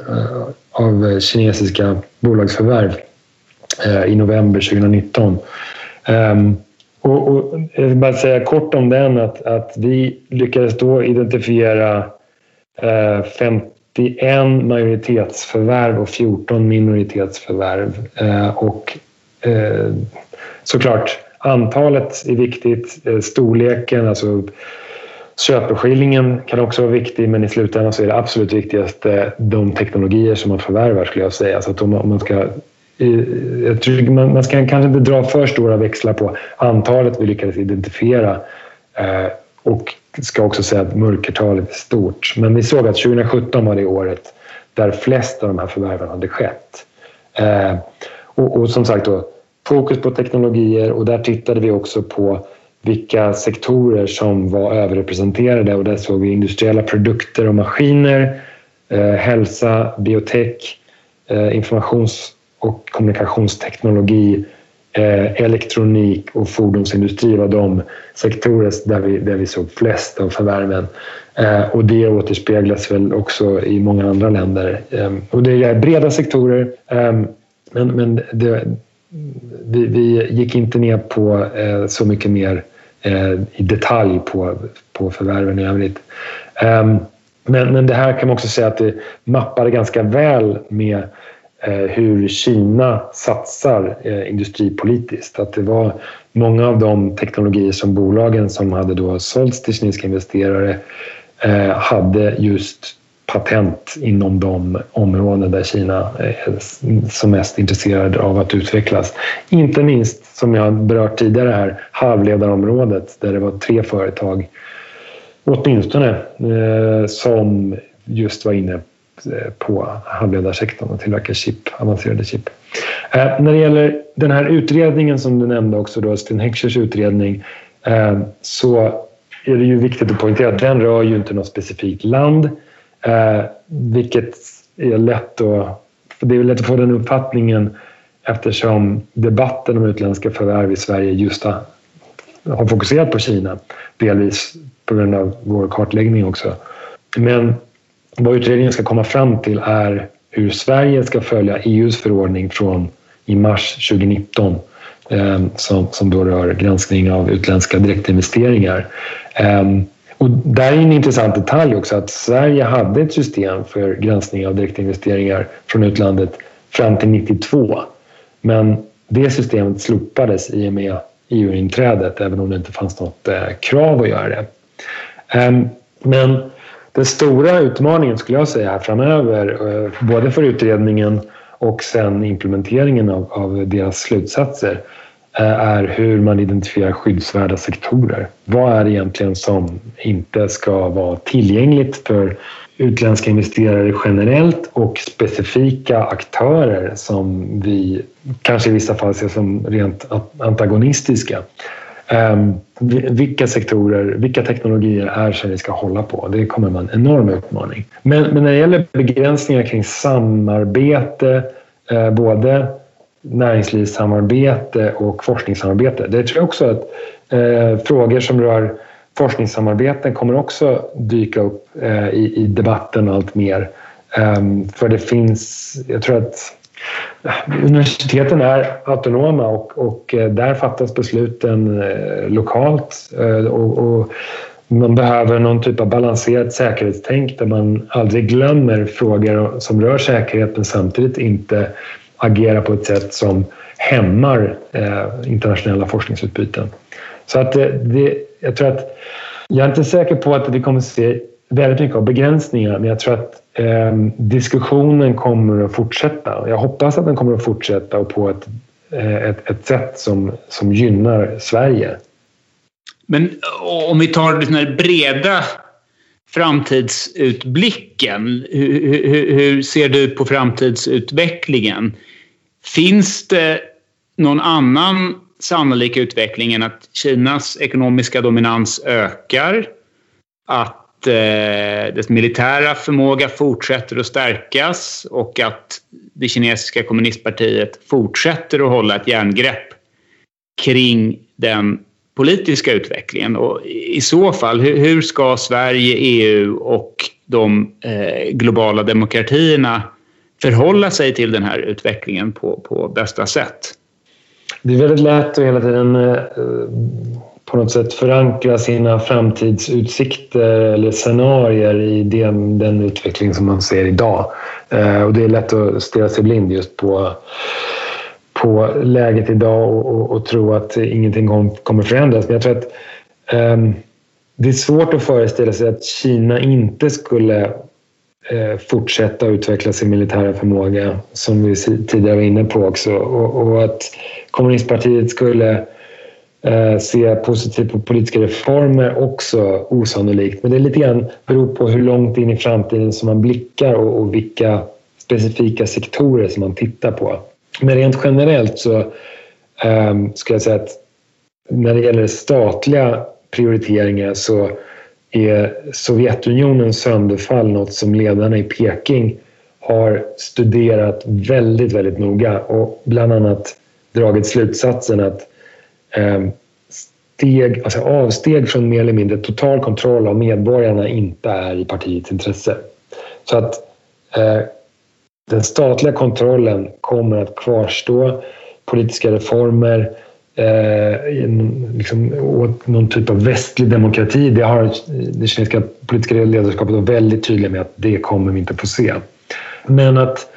[SPEAKER 2] av kinesiska bolagsförvärv i november 2019. Um, ehm, och, och, jag vill bara säga kort om den att, att vi lyckades då identifiera 51 majoritetsförvärv och 14 minoritetsförvärv. Och såklart, antalet är viktigt, eh, storleken, alltså köpeskillingen kan också vara viktig men i slutändan så är det absolut viktigaste de teknologier som man förvärvar skulle jag säga. Så att om man ska eh, jag tror man, man ska kanske inte dra för stora växlar på antalet vi lyckades identifiera eh, och ska också säga att mörkertalet är stort. Men vi såg att 2017 var det året där flest av de här förvärven hade skett. Eh, och, och, som sagt då, fokus på teknologier och där tittade vi också på vilka sektorer som var överrepresenterade och där såg vi industriella produkter och maskiner, eh, hälsa, biotech, eh, informations och kommunikationsteknologi, eh, elektronik och fordonsindustri var de sektorer där vi, där vi såg flest av förvärven. Eh, och det återspeglas väl också i många andra länder. Eh, och det är breda sektorer, eh, men, men det, vi, vi, gick inte ner på eh, så mycket mer eh, i detalj på, på förvärven i övrigt. Ehm, men, men det här kan man också säga att det mappar ganska väl med Eh, hur Kina satsar eh, industripolitiskt. Att det var många av de teknologier som bolagen som hade då sålts till kinesiska investerare eh, hade just patent inom de områden där Kina är som mest intresserade av att utvecklas. Inte minst, som jag berört tidigare här, halvledarområdet där det var tre företag åtminstone eh, som just var inne eh, på halvledarsektorn och tillverkar chip, avancerade chip. Eh, när det gäller den här utredningen som du nämnde också, då, Sten Heckschers utredning, så är det ju viktigt att poängtera att den rör ju inte något specifikt land, Eh, vilket är lätt att... Det är lätt att få den uppfattningen eftersom debatten om utländska förvärv i Sverige just har, har fokuserat på Kina, delvis på grund av vår kartläggning också. Men vad utredningen ska komma fram till är hur Sverige ska följa EUs förordning från i mars 2019 eh, som, som då rör granskning av utländska direktinvesteringar. Eh, och där är en intressant detalj också att Sverige hade ett system för granskning av direktinvesteringar från utlandet fram till 92. Men det systemet slopades i och med EU-inträdet även om det inte fanns något eh, krav att göra det. Ehm, men den stora utmaningen skulle jag säga framöver, eh, både för utredningen och sen implementeringen av, av deras slutsatser, är hur man identifierar skyddsvärda sektorer. Vad är det egentligen som inte ska vara tillgängligt för utländska investerare generellt och specifika aktörer som vi kanske i vissa fall ser som rent antagonistiska. Ehm, vilka sektorer, vilka teknologier är det som vi ska hålla på? Det kommer vara en enorm utmaning. Men, men när det gäller begränsningar kring samarbete, eh, både näringslivssamarbete och forskningssamarbete. Det tror jag också att eh, frågor som rör forskningssamarbeten kommer också dyka upp eh, i, i, debatten allt mer. Um, för det finns, jag tror att eh, Universiteten är autonoma och, och eh, där fattas besluten eh, lokalt. Eh, och, och, man behöver någon typ av balanserat säkerhetstänk där man aldrig glömmer frågor som rör säkerhet men samtidigt inte agerar på ett sätt som hämmar eh, internationella forskningsutbyten. Så att eh, det, jag tror att jag är inte säker på att vi kommer att se väldigt mycket av begränsningar men jag tror att eh, diskussionen kommer att fortsätta. Jag hoppas att den kommer att fortsätta och på ett, eh, ett, ett sätt som, som gynnar Sverige.
[SPEAKER 1] Men eh, om vi tar den här breda framtidsutblicken. Hur, hur, hur, ser du på framtidsutvecklingen? Finns det någon annan sannolik utveckling än att Kinas ekonomiska dominans ökar? Att eh, dess militära förmåga fortsätter att stärkas och att det kinesiska kommunistpartiet fortsätter att hålla ett järngrepp kring den politiska utvecklingen. Och I så fall, hur, hur ska Sverige, EU och de eh, globala demokratierna förhålla sig till den här utvecklingen på, på bästa sätt?
[SPEAKER 2] Det är väldigt lätt att hela tiden eh, på något sätt förankra sina framtidsutsikter eller scenarier i den, den utveckling som man ser idag. Eh, och det är lätt att stirra sig blind just på, på läget idag och, och, och tro att ingenting kom, kommer förändras. Men jag tror att um, det är svårt att föreställa sig att Kina inte skulle Eh, fortsätta utveckla sin militära förmåga som vi tidigare var inne på också och, och att kommunistpartiet skulle eh, se positivt på politiska reformer också osannolikt. Men det är lite grann beror på hur långt in i framtiden som man blickar och, och vilka specifika sektorer som man tittar på. Men rent generellt så eh, skulle jag säga att när det gäller statliga prioriteringar så är Sovjetunionens sönderfall något som ledarna i Peking har studerat väldigt, väldigt noga och bland annat dragit slutsatsen att eh, steg, alltså avsteg från mer eller mindre total kontroll av medborgarna inte är i partiets intresse. Så att eh, den statliga kontrollen kommer att kvarstå. Politiska reformer, eh, liksom, åt någon typ av västlig demokrati. Det har det kinesiska politiska ledarskapet varit väldigt tydliga med att det kommer vi inte få se. Men att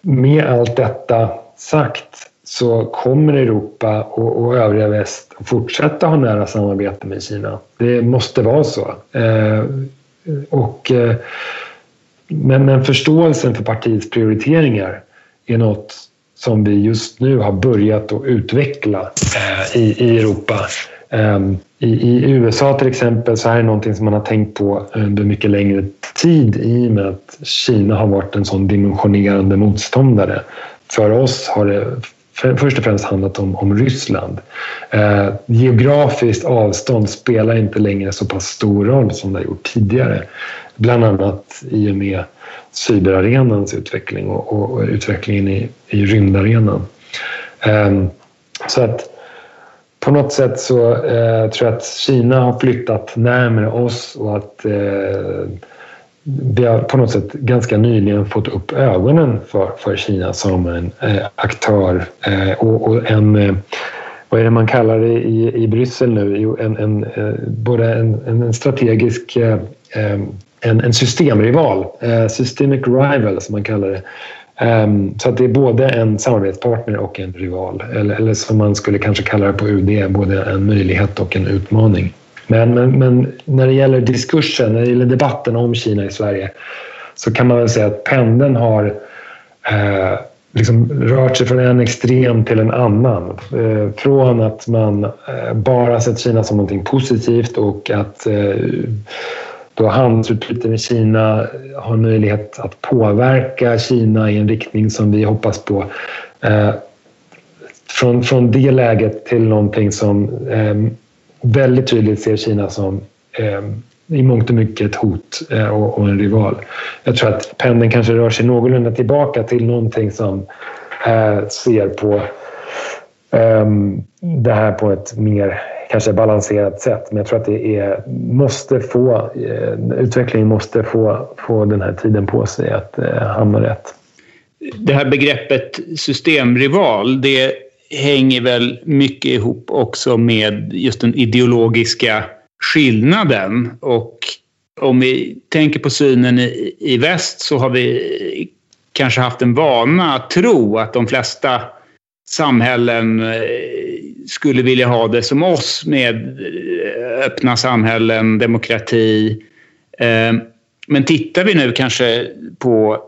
[SPEAKER 2] med allt detta sagt så kommer Europa och, och övriga väst att fortsätta ha nära samarbete med Kina. Det måste vara så. Eh, och, eh, men, men förståelsen för partiets prioriteringar är något som vi just nu har börjat att utveckla eh, i, i Europa. Ehm, I, I USA till exempel så här är det någonting som man har tänkt på under mycket längre tid i och med att Kina har varit en sån dimensionerande motståndare. För oss har det först och främst handlat om, om Ryssland. Eh, geografiskt avstånd spelar inte längre så pass stor roll som det har gjort tidigare. Bland annat i och med cyberarenans utveckling och, och, och utvecklingen i, i rymdarenan. Eh, så att på något sätt så eh, tror jag att Kina har flyttat närmare oss och att eh, vi har på något sätt ganska nyligen fått upp ögonen för, för Kina som en eh, aktör eh, och, och, en eh, vad är det man kallar det i, i Bryssel nu? Jo, en, en, eh, både en, en strategisk eh, eh en, en systemrival, eh, systemic rival som man kallar det. Um, så att det är både en samarbetspartner och en rival. Eller, eller som man skulle kanske kalla det på UD, både en möjlighet och en utmaning. Men, men, men när det gäller diskursen, när det gäller debatten om Kina i Sverige så kan man väl säga att pendeln har eh, liksom rört sig från en extrem till en annan. Eh, från att man eh, bara sett Kina som någonting positivt och att eh, då handelsutbyte med Kina har möjlighet att påverka Kina i en riktning som vi hoppas på. Eh, från, från det läget till någonting som eh, väldigt tydligt ser Kina som eh, i mångt och mycket ett hot eh, och, och, en rival. Jag tror att pendeln kanske rör sig någorlunda tillbaka till någonting som eh, ser på eh, det här på ett mer kanske balanserat sätt. Men jag tror att det är, måste få, eh, utvecklingen måste få, få den här tiden på sig att eh, hamna rätt.
[SPEAKER 1] Det här begreppet systemrival, det hänger väl mycket ihop också med just den ideologiska skillnaden. Och om vi tänker på synen i, i väst så har vi kanske haft en vana att tro att de flesta samhällen eh, skulle vilja ha det som oss med eh, öppna samhällen, demokrati. Eh, men tittar vi nu kanske på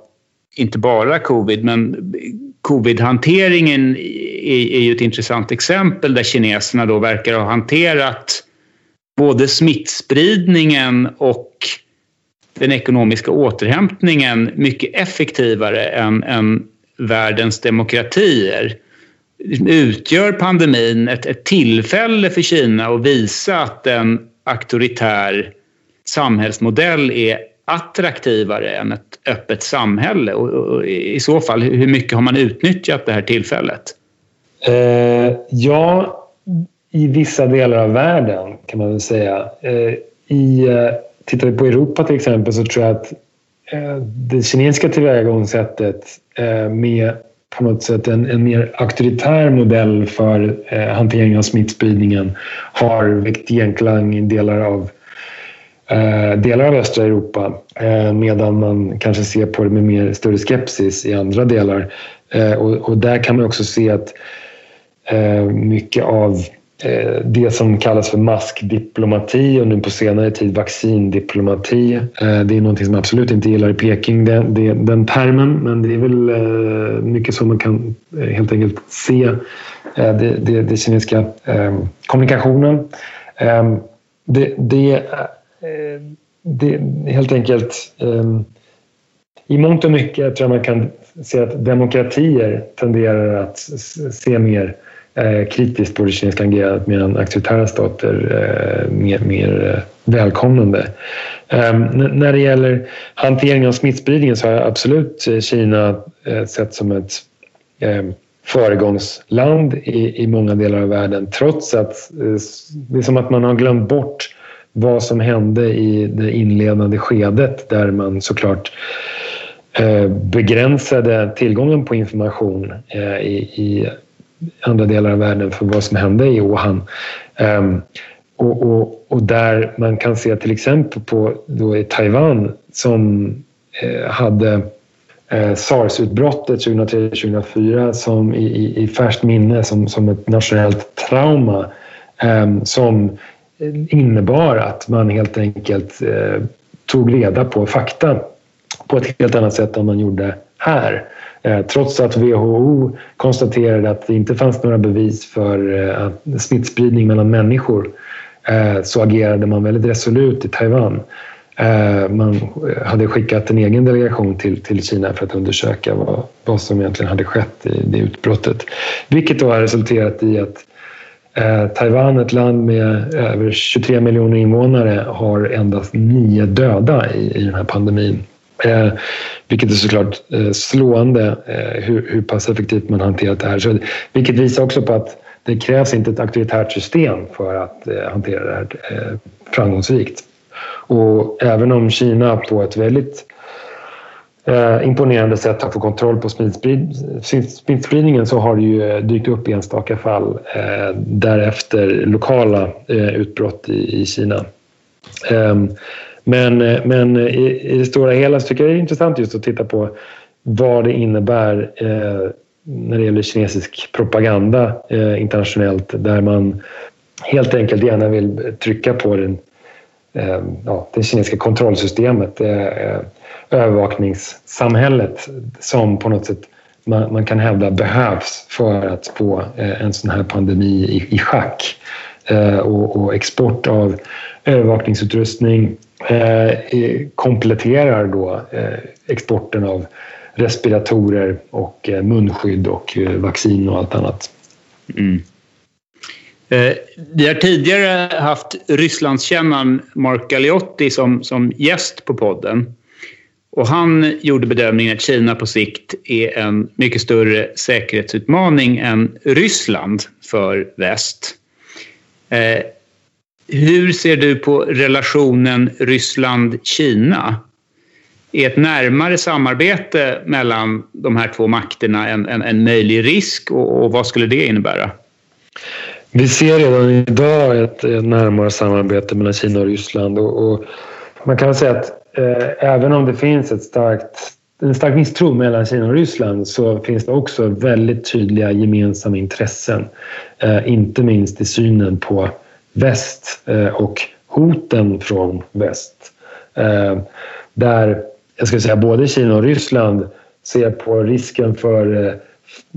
[SPEAKER 1] inte bara covid, men covid-hanteringen är, ju ett intressant exempel där kineserna då verkar ha hanterat både smittspridningen och den ekonomiska återhämtningen mycket effektivare än, än världens demokratier. Liksom, utgör pandemin ett, ett tillfälle för Kina att visa att en auktoritär samhällsmodell är attraktivare än ett öppet samhälle? Och, och I så fall, hur mycket har man utnyttjat det här tillfället?
[SPEAKER 2] Eh, ja, i vissa delar av världen kan man väl säga. Eh, i, eh, tittar vi på Europa till exempel så tror jag att eh, det kinesiska tillvägagångssättet eh, med på något sätt en, en mer auktoritär modell för eh, hantering av smittspridningen har väckt genklang i delar av eh, delar av östra Europa eh, medan man kanske ser på det med mer större skepsis i andra delar. Eh, och, och, där kan man också se att eh, mycket av Eh, det som kallas för maskdiplomati och nu på senare tid vaccindiplomati. Eh, det är någonting som jag absolut inte gillar i Peking, den, den termen, men det är väl eh, mycket så man kan helt enkelt se det, det, det kinesiska kommunikationen. Det, det, det helt enkelt i mångt och mycket tror jag man kan se att demokratier tenderar att se mer eh, kritiskt på det kinesiska agerandet medan auktoritära stater eh, mer, mer eh, välkomnande. Ehm, när det gäller hanteringen av smittspridningen så har absolut Kina eh, sett som ett ehm, föregångsland i, i många delar av världen trots att eh, det är som att man har glömt bort vad som hände i det inledande skedet där man såklart begränsade tillgången på information i, i andra delar av världen för vad som hände i Wuhan. Um, och, och, och, där man kan se till exempel på då i Taiwan som eh, hade eh, sars-utbrottet 2003-2004 som i, i, i färskt minne som, som ett nationellt trauma eh, som innebar att man helt enkelt eh, tog reda på fakta på ett helt annat sätt än man gjorde här. Eh, trots att WHO konstaterade att det inte fanns några bevis för eh, smittspridning mellan människor eh, så agerade man väldigt resolut i Taiwan. Man hade skickat en egen delegation till, till Kina för att undersöka vad, vad som egentligen hade skett i det utbrottet. Vilket då har resulterat i att Taiwan, ett land med över 23 miljoner invånare, har endast nio döda i, i den här pandemin. Eh, vilket är såklart eh, slående eh, hur, hur pass effektivt man hanterat det här. Så, vilket visar också på att det krävs inte ett auktoritärt system för att eh, hantera det här eh, framgångsrikt. Och även om Kina på ett väldigt eh, imponerande sätt har fått kontroll på smittspridningen så har det ju eh, dykt upp enstaka fall eh, därefter lokala eh, utbrott i, i Kina. Ehm, men, eh, men eh, i, i det stora hela så tycker jag det är intressant just att titta på vad det innebär eh, när det gäller kinesisk propaganda eh, internationellt där man helt enkelt gärna vill trycka på den, eh, ja, det kinesiska kontrollsystemet, eh, eh övervakningssamhället som på något sätt man, man, kan hävda behövs för att få eh, en sån här pandemi i, i schack. Eh, och, och, export av övervakningsutrustning eh, eh, kompletterar då eh, exporten av respiratorer och eh, munskydd och eh, vaccin och allt annat. Mm.
[SPEAKER 1] Eh, vi har tidigare haft Rysslandskännaren Mark Galeotti som, som gäst på podden. Och han gjorde bedömningen att Kina på sikt är en mycket större säkerhetsutmaning än Ryssland för väst. Eh, hur ser du på relationen Ryssland-Kina? Är ett närmare samarbete mellan de här två makterna en, en, en möjlig risk och, och, vad skulle det innebära?
[SPEAKER 2] Vi ser redan idag ett, ett närmare samarbete mellan Kina och Ryssland och, och man kan säga att eh, även om det finns ett starkt, en stark misstro mellan Kina och Ryssland så finns det också väldigt tydliga gemensamma intressen. Eh, inte minst i synen på väst eh, och hoten från väst. Eh, där jag skulle säga både Kina och Ryssland ser på risken för eh,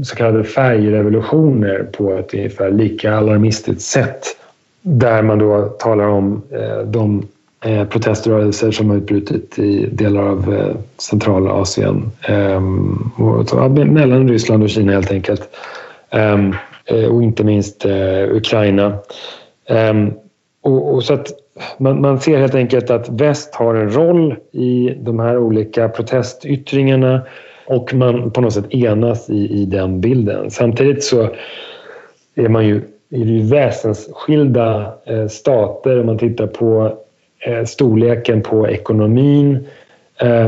[SPEAKER 2] så kallade färgrevolutioner på ett ungefär lika alarmistiskt sätt. Där man då talar om eh, de Eh, proteströrelser som har utbrutit i delar av eh, Centralasien. Ehm, mellan Ryssland och Kina helt enkelt. Ehm, eh, och inte minst Ukraina. Ehm, och, och, så att man, man, ser helt enkelt att väst har en roll i de här olika protestyttringarna och man på något sätt enas i, i den bilden. Samtidigt så är man ju, i det ju väsensskilda stater om man tittar på Eh, storleken på ekonomin. Eh,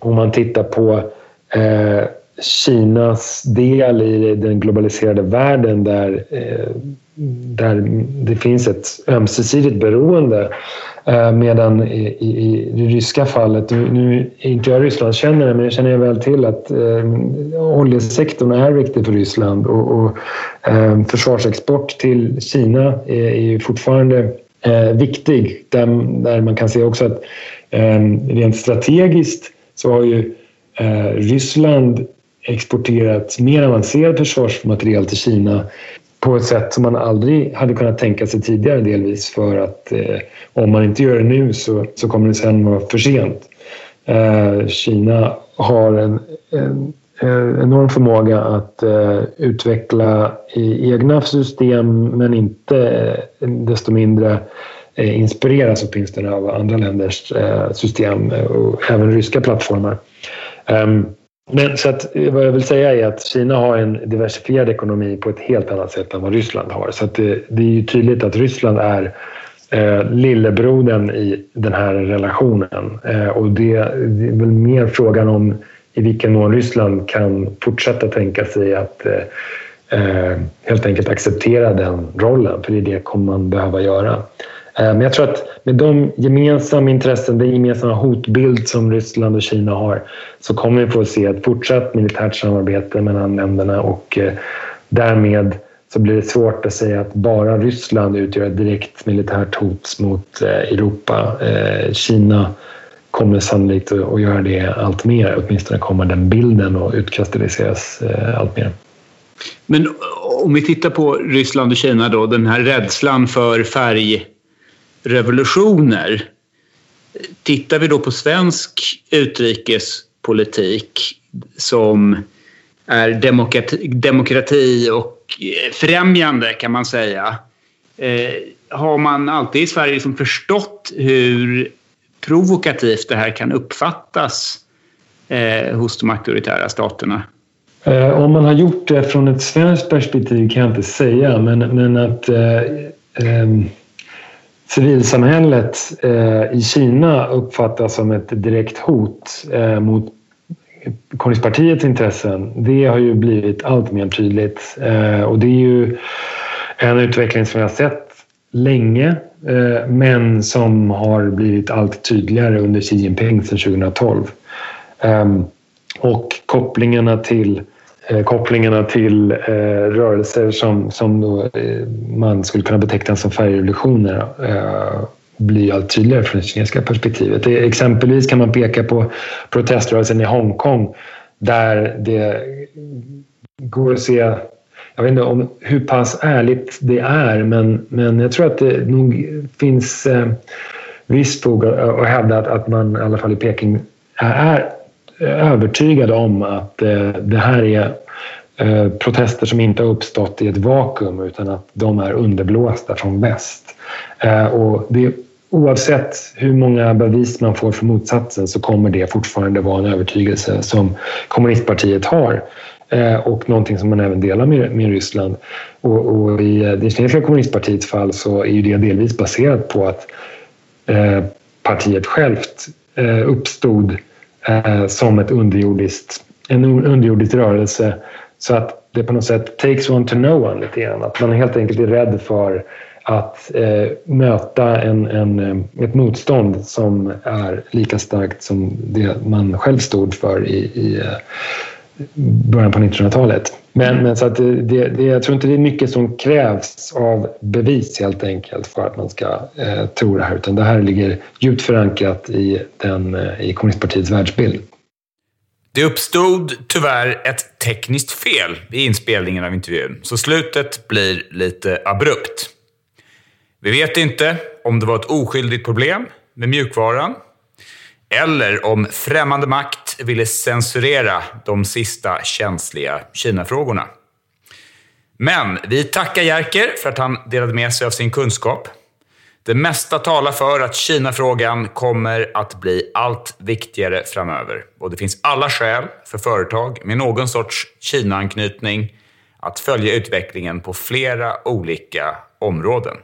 [SPEAKER 2] om man tittar på eh, Kinas del i den globaliserade världen där, eh, där det finns ett ömsesidigt beroende. Eh, medan i, i, i, det ryska fallet, nu är inte jag Rysslandskännare men jag känner väl till att eh, oljesektorn är viktig för Ryssland och, och eh, försvarsexport till Kina är, är fortfarande eh, viktig. Där, där man kan se också att eh, rent strategiskt så har ju eh, Ryssland exporterat mer avancerad försvarsmateriel till Kina på ett sätt som man aldrig hade kunnat tänka sig tidigare delvis för att eh, om man inte gör det nu så, så kommer det sen vara för sent. Eh, Kina har en, en, en, Eh, enorm förmåga att eh, utveckla egna system men inte eh, desto mindre eh, inspireras åtminstone av andra länders eh, system eh, och även ryska plattformar. Um, men så att, vad jag vill säga är att Kina har en diversifierad ekonomi på ett helt annat sätt än vad Ryssland har. Så att det, det är ju tydligt att Ryssland är eh, lillebrodern i den här relationen. Eh, och det, det, är väl mer frågan om i vilken mån Ryssland kan fortsätta tänka sig att eh, eh, helt enkelt acceptera den rollen, för det är det kommer man behöva göra. Eh, men jag tror att med de gemensamma intressen, den gemensamma hotbild som Ryssland och Kina har så kommer vi få se ett fortsatt militärt samarbete mellan länderna och eh, därmed så blir det svårt att säga att bara Ryssland utgör ett direkt militärt hot mot eh, Europa. Eh, Kina kommer sannolikt att göra det allt mer. Åtminstone kommer den bilden att utkristalliseras eh, allt mer.
[SPEAKER 1] Men eh, om vi tittar på Ryssland och Kina då, den här rädslan för färgrevolutioner. Tittar vi då på svensk utrikespolitik som är demokrati, demokrati och eh, främjande kan man säga. Eh, har man alltid i Sverige liksom förstått hur provokativt det här kan uppfattas eh, hos de auktoritära staterna?
[SPEAKER 2] Eh, om man har gjort det från ett svenskt perspektiv kan jag inte säga, men, men att eh, eh, civilsamhället eh, i Kina uppfattas som ett direkt hot eh, mot kommunistpartiets intressen. Det har ju blivit allt mer tydligt eh, och det är ju en utveckling som vi har sett länge Eh, men som har blivit allt tydligare under Xi Jinping sedan 2012. Ehm, och kopplingarna till eh, kopplingarna till eh, rörelser som, som då, man skulle kunna beteckna som färgrevolutioner blir allt tydligare från det kinesiska perspektivet. Exempelvis kan man peka på proteströrelsen i Hongkong där det går att se jag vet inte om hur pass ärligt det är men, men jag tror att det nog finns eh, visst fog att hävda att, att man i alla fall i Peking är övertygad om att eh, det här är eh, protester som inte har uppstått i ett vakuum utan att de är underblåsta från väst. Eh, och det, oavsett hur många bevis man får för motsatsen så kommer det fortfarande vara en övertygelse som kommunistpartiet har Eh, och någonting som man även delar med, med Ryssland. Och, och I eh, det kinesiska kommunistpartiets fall så är ju det delvis baserat på att eh, partiet självt eh, uppstod eh, som ett underjordiskt, en underjordisk rörelse. Så att det på något sätt takes one to know one lite grann. Att man helt enkelt är rädd för att eh, möta en, en, eh, ett motstånd som är lika starkt som det man själv stod för i, i eh, början på 1900-talet. Men, men så att det, det, jag tror inte det är mycket som krävs av bevis helt enkelt för att man ska eh, tro det här utan det här ligger djupt förankrat i, den, eh, i kommunistpartiets världsbild.
[SPEAKER 1] Det uppstod tyvärr ett tekniskt fel i inspelningen av intervjun, så slutet blir lite abrupt. Vi vet inte om det var ett oskyldigt problem med mjukvaran eller om främmande makt ville censurera de sista känsliga Kina-frågorna. Men vi tackar Jerker för att han delade med sig av sin kunskap.
[SPEAKER 3] Det mesta talar för att Kina-frågan kommer att bli allt viktigare framöver. Och det finns alla skäl för företag med någon sorts Kina-anknytning att följa utvecklingen på flera olika områden.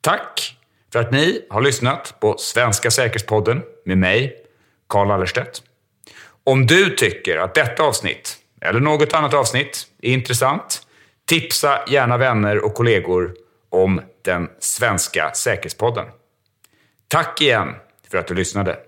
[SPEAKER 3] Tack för att ni har lyssnat på Svenska säkerhetspodden med mig, Carl Allerstedt. Om du tycker att detta avsnitt, eller något annat avsnitt, är intressant, tipsa gärna vänner och kollegor om den svenska säkerhetspodden. Tack igen för att du lyssnade.